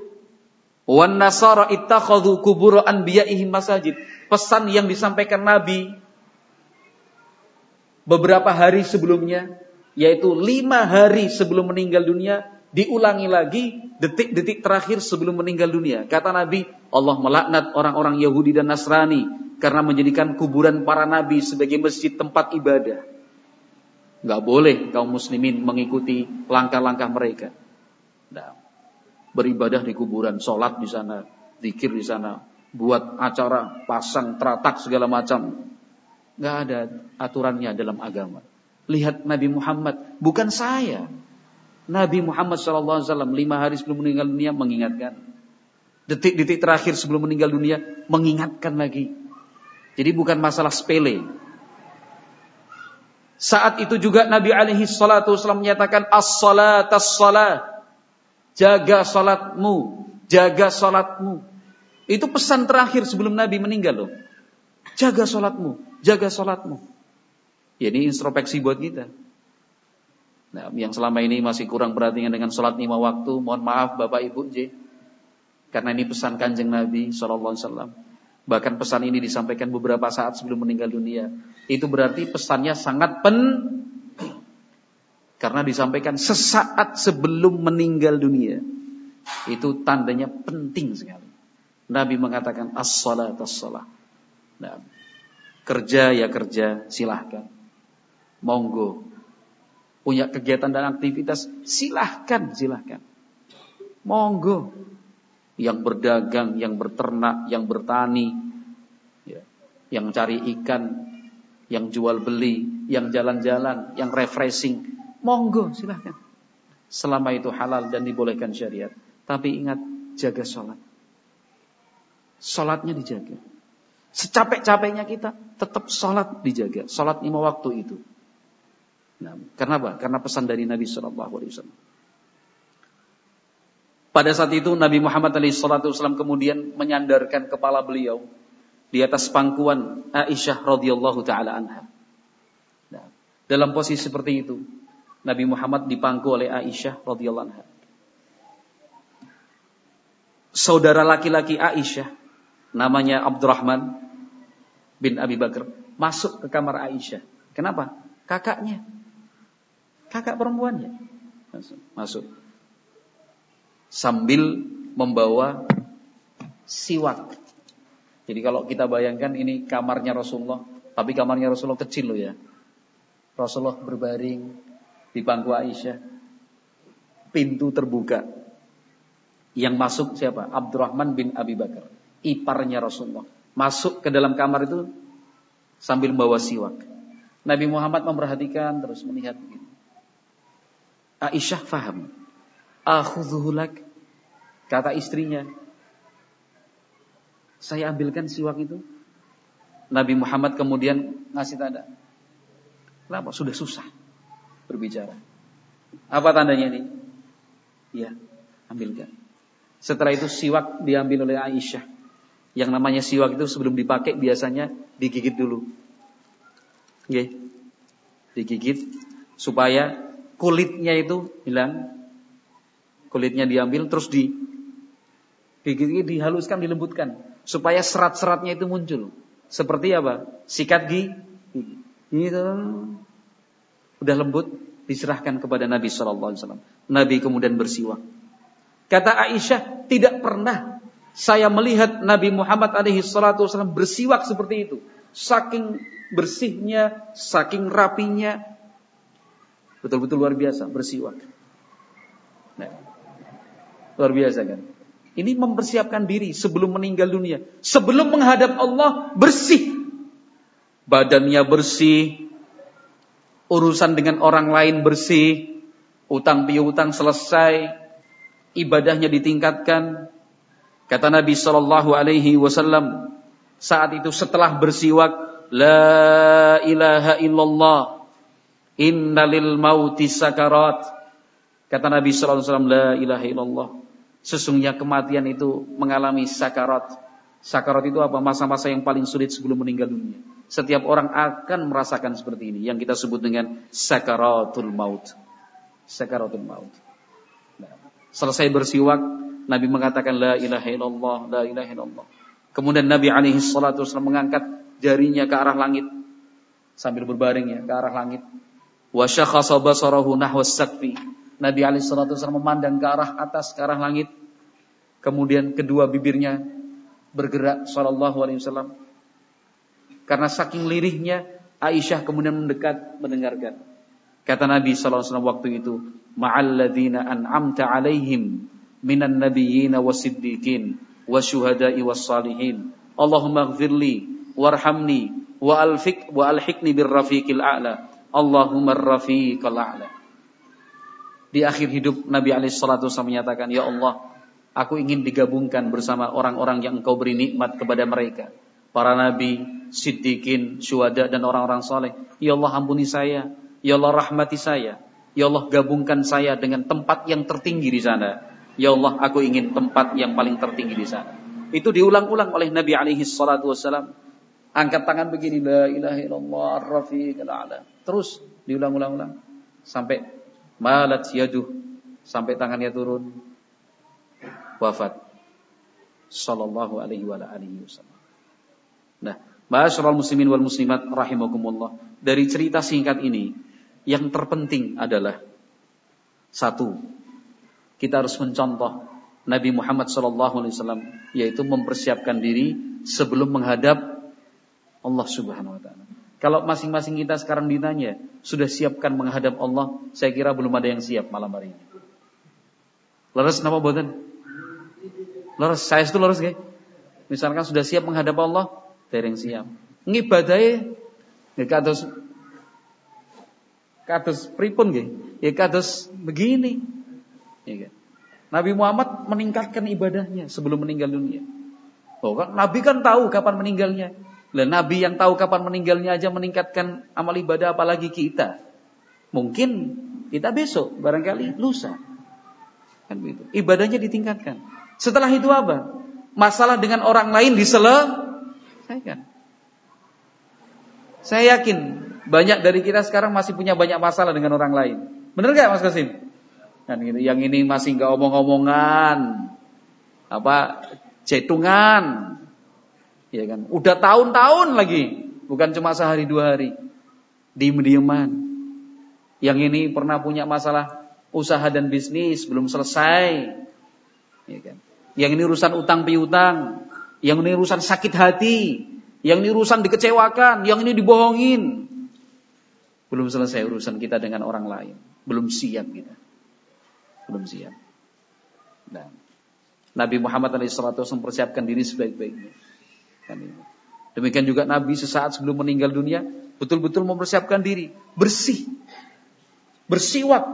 [SPEAKER 1] Wan nasara ittakhadhu kubur anbiya'ihim masajid. Pesan yang disampaikan Nabi beberapa hari sebelumnya, yaitu lima hari sebelum meninggal dunia, diulangi lagi detik-detik terakhir sebelum meninggal dunia. Kata Nabi, Allah melaknat orang-orang Yahudi dan Nasrani karena menjadikan kuburan para nabi sebagai masjid tempat ibadah. Gak boleh kaum muslimin mengikuti langkah-langkah mereka. Nah, beribadah di kuburan, sholat di sana, zikir di sana, buat acara, pasang teratak segala macam. Gak ada aturannya dalam agama. Lihat Nabi Muhammad, bukan saya. Nabi Muhammad SAW lima hari sebelum meninggal dunia mengingatkan. Detik-detik terakhir sebelum meninggal dunia mengingatkan lagi. Jadi bukan masalah sepele. Saat itu juga Nabi alaihi salatu wasallam menyatakan as-salat as-salat Jaga salatmu, jaga salatmu. Itu pesan terakhir sebelum Nabi meninggal loh. Jaga salatmu, jaga salatmu. Ya ini introspeksi buat kita. Nah, yang selama ini masih kurang perhatian dengan salat lima waktu, mohon maaf Bapak Ibu J. Karena ini pesan kanjeng Nabi Alaihi Wasallam. Bahkan pesan ini disampaikan beberapa saat sebelum meninggal dunia. Itu berarti pesannya sangat pen karena disampaikan sesaat sebelum meninggal dunia. Itu tandanya penting sekali. Nabi mengatakan as-salat as-salat. Nah, kerja ya kerja, silahkan. Monggo. Punya kegiatan dan aktivitas, silahkan, silahkan. Monggo. Yang berdagang, yang berternak, yang bertani, ya, yang cari ikan, yang jual beli, yang jalan-jalan, yang refreshing, Monggo silahkan. Selama itu halal dan dibolehkan syariat. Tapi ingat jaga sholat. Sholatnya dijaga. Secapek-capeknya kita tetap sholat dijaga. Sholat lima waktu itu. Nah, karena apa? Karena pesan dari Nabi Shallallahu Alaihi Wasallam. Pada saat itu Nabi Muhammad SAW kemudian menyandarkan kepala beliau di atas pangkuan Aisyah radhiyallahu taala anha. Nah, dalam posisi seperti itu, Nabi Muhammad dipangku oleh Aisyah radhiyallahu anha. Saudara laki-laki Aisyah namanya Abdurrahman bin Abi Bakar masuk ke kamar Aisyah. Kenapa? Kakaknya. Kakak perempuannya. Masuk. masuk. Sambil membawa siwak. Jadi kalau kita bayangkan ini kamarnya Rasulullah, tapi kamarnya Rasulullah kecil loh ya. Rasulullah berbaring di bangku Aisyah. Pintu terbuka. Yang masuk siapa? Abdurrahman bin Abi Bakar. Iparnya Rasulullah. Masuk ke dalam kamar itu sambil membawa siwak. Nabi Muhammad memperhatikan terus melihat begini. Aisyah faham. Akhudhuhulak. Kata istrinya. Saya ambilkan siwak itu. Nabi Muhammad kemudian ngasih tanda. Kenapa? Sudah susah berbicara. Apa tandanya ini? Ya, ambilkan. Setelah itu siwak diambil oleh Aisyah. Yang namanya siwak itu sebelum dipakai biasanya digigit dulu. Oke. Digigit supaya kulitnya itu hilang. Kulitnya diambil terus di digigit dihaluskan, dilembutkan supaya serat-seratnya itu muncul. Seperti apa? Sikat gigi. Gitu udah lembut, diserahkan kepada Nabi Shallallahu Alaihi Wasallam. Nabi kemudian bersiwak. Kata Aisyah, tidak pernah saya melihat Nabi Muhammad alaihi salatu wasallam bersiwak seperti itu. Saking bersihnya, saking rapinya. Betul-betul luar biasa bersiwak. Nah, luar biasa kan? Ini mempersiapkan diri sebelum meninggal dunia. Sebelum menghadap Allah bersih. Badannya bersih. Urusan dengan orang lain bersih. Utang piutang selesai. Ibadahnya ditingkatkan. Kata Nabi Shallallahu Alaihi Wasallam saat itu setelah bersiwak, La ilaha illallah, innalil mauti sakarat. Kata Nabi Shallallahu Alaihi Wasallam, La ilaha illallah. Sesungguhnya kematian itu mengalami sakarat. Sakarat itu apa? Masa-masa yang paling sulit sebelum meninggal dunia. Setiap orang akan merasakan seperti ini. Yang kita sebut dengan sakaratul maut. Sakaratul maut. Nah, selesai bersiwak, Nabi mengatakan la ilaha illallah, la ilaha illallah. Kemudian Nabi alaihi salatu wasallam mengangkat jarinya ke arah langit sambil berbaring ya ke arah langit. Wa syakhasa basarahu nahwa sakfi. Nabi alaihi salatu wasallam memandang ke arah atas ke arah langit. Kemudian kedua bibirnya bergerak sallallahu alaihi wasallam. Karena saking lirihnya Aisyah kemudian mendekat mendengarkan. Kata Nabi sallallahu alaihi wasallam waktu itu, "Ma'alladzina an'amta 'alaihim minan nabiyyin wasiddiqin wasyuhada'i wassalihin. Allahumma ighfirli warhamni wa alfik wa alhiqni birrafiqil a'la. Allahumma rafiqal a'la. Di akhir hidup Nabi alaihi salatu menyatakan, "Ya Allah, aku ingin digabungkan bersama orang-orang yang Engkau beri nikmat kepada mereka." Para nabi, siddiqin, syuhada dan orang-orang soleh. Ya Allah ampuni saya. Ya Allah rahmati saya. Ya Allah gabungkan saya dengan tempat yang tertinggi di sana Ya Allah, aku ingin tempat yang paling tertinggi di sana. Itu diulang-ulang oleh Nabi alaihi salatu wasallam. Angkat tangan begini, la ilaha illallah ar-rafiqal a'la. Terus diulang-ulang-ulang sampai malat yaduh, sampai tangannya turun wafat. Sallallahu alaihi wa alihi wasallam. Nah, Ma'asyiral muslimin wal muslimat rahimakumullah. Dari cerita singkat ini, yang terpenting adalah satu, kita harus mencontoh Nabi Muhammad SAW yaitu mempersiapkan diri sebelum menghadap Allah Subhanahu wa taala. Kalau masing-masing kita sekarang ditanya, sudah siapkan menghadap Allah? Saya kira belum ada yang siap malam hari ini. Leres nama buatan? Leres, saya itu leres gak? Misalkan sudah siap menghadap Allah, yang siap. Ngibadai, ya kados kados pripun nggih? Ya kados begini. Ya kan? Nabi Muhammad meningkatkan ibadahnya sebelum meninggal dunia. Oh, kan? Nabi kan tahu kapan meninggalnya. Lah Nabi yang tahu kapan meninggalnya aja meningkatkan amal ibadah apalagi kita. Mungkin kita besok, barangkali lusa. Kan begitu. Ibadahnya ditingkatkan. Setelah itu apa? Masalah dengan orang lain diselesaikan. Saya yakin banyak dari kita sekarang masih punya banyak masalah dengan orang lain. Benar gak Mas Kasim? Kan gitu. Yang ini masih nggak omong-omongan, apa cetungan, ya kan? Udah tahun-tahun lagi, bukan cuma sehari dua hari, diem-dieman. Yang ini pernah punya masalah usaha dan bisnis belum selesai, ya kan? Yang ini urusan utang piutang, yang ini urusan sakit hati, yang ini urusan dikecewakan, yang ini dibohongin. Belum selesai urusan kita dengan orang lain, belum siap kita belum siap. Nah, Nabi Muhammad SAW mempersiapkan diri sebaik-baiknya. Kan Demikian juga Nabi sesaat sebelum meninggal dunia betul-betul mempersiapkan diri bersih, bersiwak.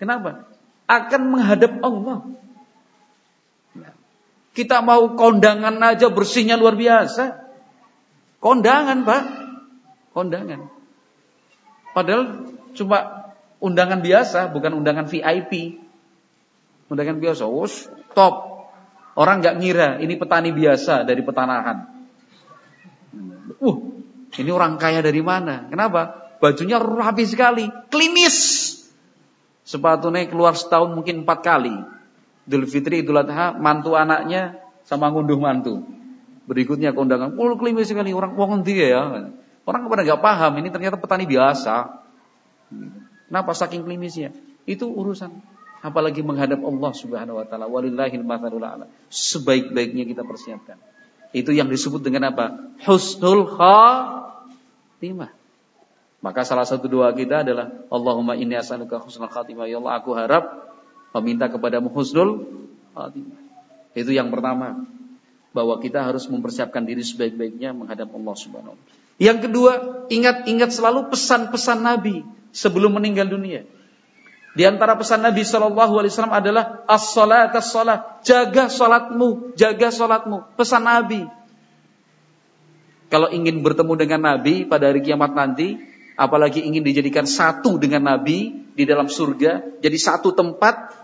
[SPEAKER 1] Kenapa? Akan menghadap Allah. Nah, kita mau kondangan aja bersihnya luar biasa. Kondangan, Pak. Kondangan. Padahal cuma undangan biasa, bukan undangan VIP. Undangan biasa, wos top. Orang nggak ngira ini petani biasa dari petanahan. Uh, ini orang kaya dari mana? Kenapa? Bajunya rapi sekali, klimis. Sepatunya keluar setahun mungkin empat kali. Idul Fitri, Idul Adha, mantu anaknya sama ngunduh mantu. Berikutnya kondangan, oh klimis sekali orang wong dia ya. Orang kepada nggak paham, ini ternyata petani biasa.
[SPEAKER 2] Kenapa saking klimisnya? Itu urusan apalagi menghadap Allah Subhanahu wa taala. Walillahil matsalul a'la. Sebaik-baiknya kita persiapkan. Itu yang disebut dengan apa? Husnul khatimah. Maka salah satu doa kita adalah Allahumma inni as'aluka husnul khatimah. Ya Allah, aku harap meminta kepadamu husnul khatimah. Itu yang pertama. Bahwa kita harus mempersiapkan diri sebaik-baiknya menghadap Allah Subhanahu. Yang kedua, ingat-ingat selalu pesan-pesan Nabi sebelum meninggal dunia. Di antara pesan Nabi Shallallahu Alaihi Wasallam adalah as-salat as-salat. Jaga salatmu, jaga salatmu. Pesan Nabi. Kalau ingin bertemu dengan Nabi pada hari kiamat nanti, apalagi ingin dijadikan satu dengan Nabi di dalam surga, jadi satu tempat,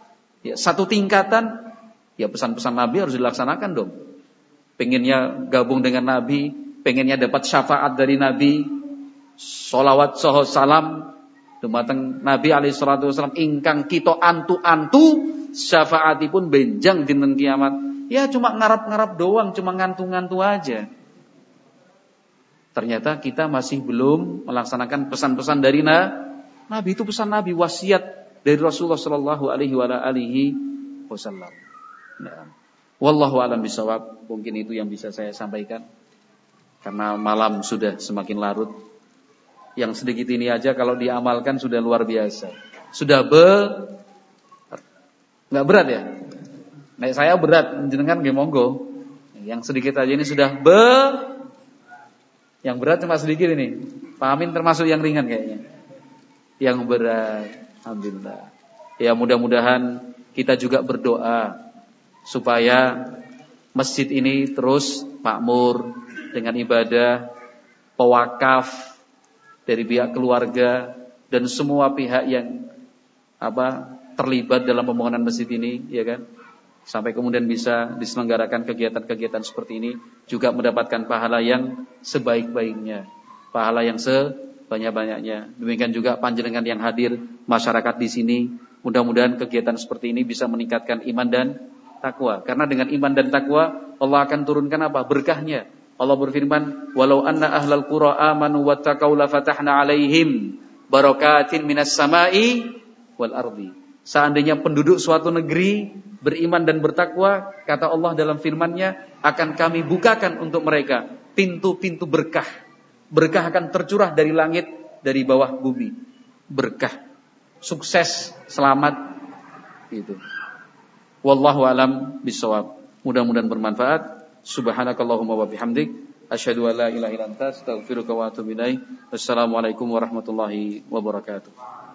[SPEAKER 2] ya, satu tingkatan, ya pesan-pesan Nabi harus dilaksanakan dong. Pengennya gabung dengan Nabi, pengennya dapat syafaat dari Nabi, solawat soho salam, dumateng Nabi alaihi salatu wasallam ingkang kita antu-antu syafaatipun benjang dinten kiamat. Ya cuma ngarap-ngarap doang, cuma ngantu-ngantu aja. Ternyata kita masih belum melaksanakan pesan-pesan dari Nabi itu pesan Nabi wasiat dari Rasulullah Shallallahu Alaihi Wasallam. Nah, wallahu alam bisawab. Mungkin itu yang bisa saya sampaikan. Karena malam sudah semakin larut. Yang sedikit ini aja kalau diamalkan sudah luar biasa. Sudah be nggak berat ya? Nah, saya berat, jenengan nggih monggo. Yang sedikit aja ini sudah be yang berat cuma sedikit ini. Pak Amin termasuk yang ringan kayaknya. Yang berat, alhamdulillah. Ya mudah-mudahan kita juga berdoa supaya masjid ini terus makmur dengan ibadah, pewakaf dari pihak keluarga dan semua pihak yang apa terlibat dalam pembangunan masjid ini, ya kan? sampai kemudian bisa diselenggarakan kegiatan-kegiatan seperti ini juga mendapatkan pahala yang sebaik-baiknya, pahala yang sebanyak-banyaknya. Demikian juga panjenengan yang hadir, masyarakat di sini, mudah-mudahan kegiatan seperti ini bisa meningkatkan iman dan takwa. Karena dengan iman dan takwa Allah akan turunkan apa? Berkahnya. Allah berfirman, "Walau anna ahlal qura amanu wattaqau la fatahna 'alaihim barakatin minas sama'i wal ardi." Seandainya penduduk suatu negeri beriman dan bertakwa, kata Allah dalam firman-Nya, akan kami bukakan untuk mereka pintu-pintu berkah. Berkah akan tercurah dari langit, dari bawah bumi. Berkah. Sukses, selamat. Gitu. Wallahu alam bisawab. Mudah-mudahan bermanfaat. Subhanakallahumma wa bihamdik. Asyhadu an la ilaha illa anta astaghfiruka wa atubu ilaik. Warahmatullahi wabarakatuh.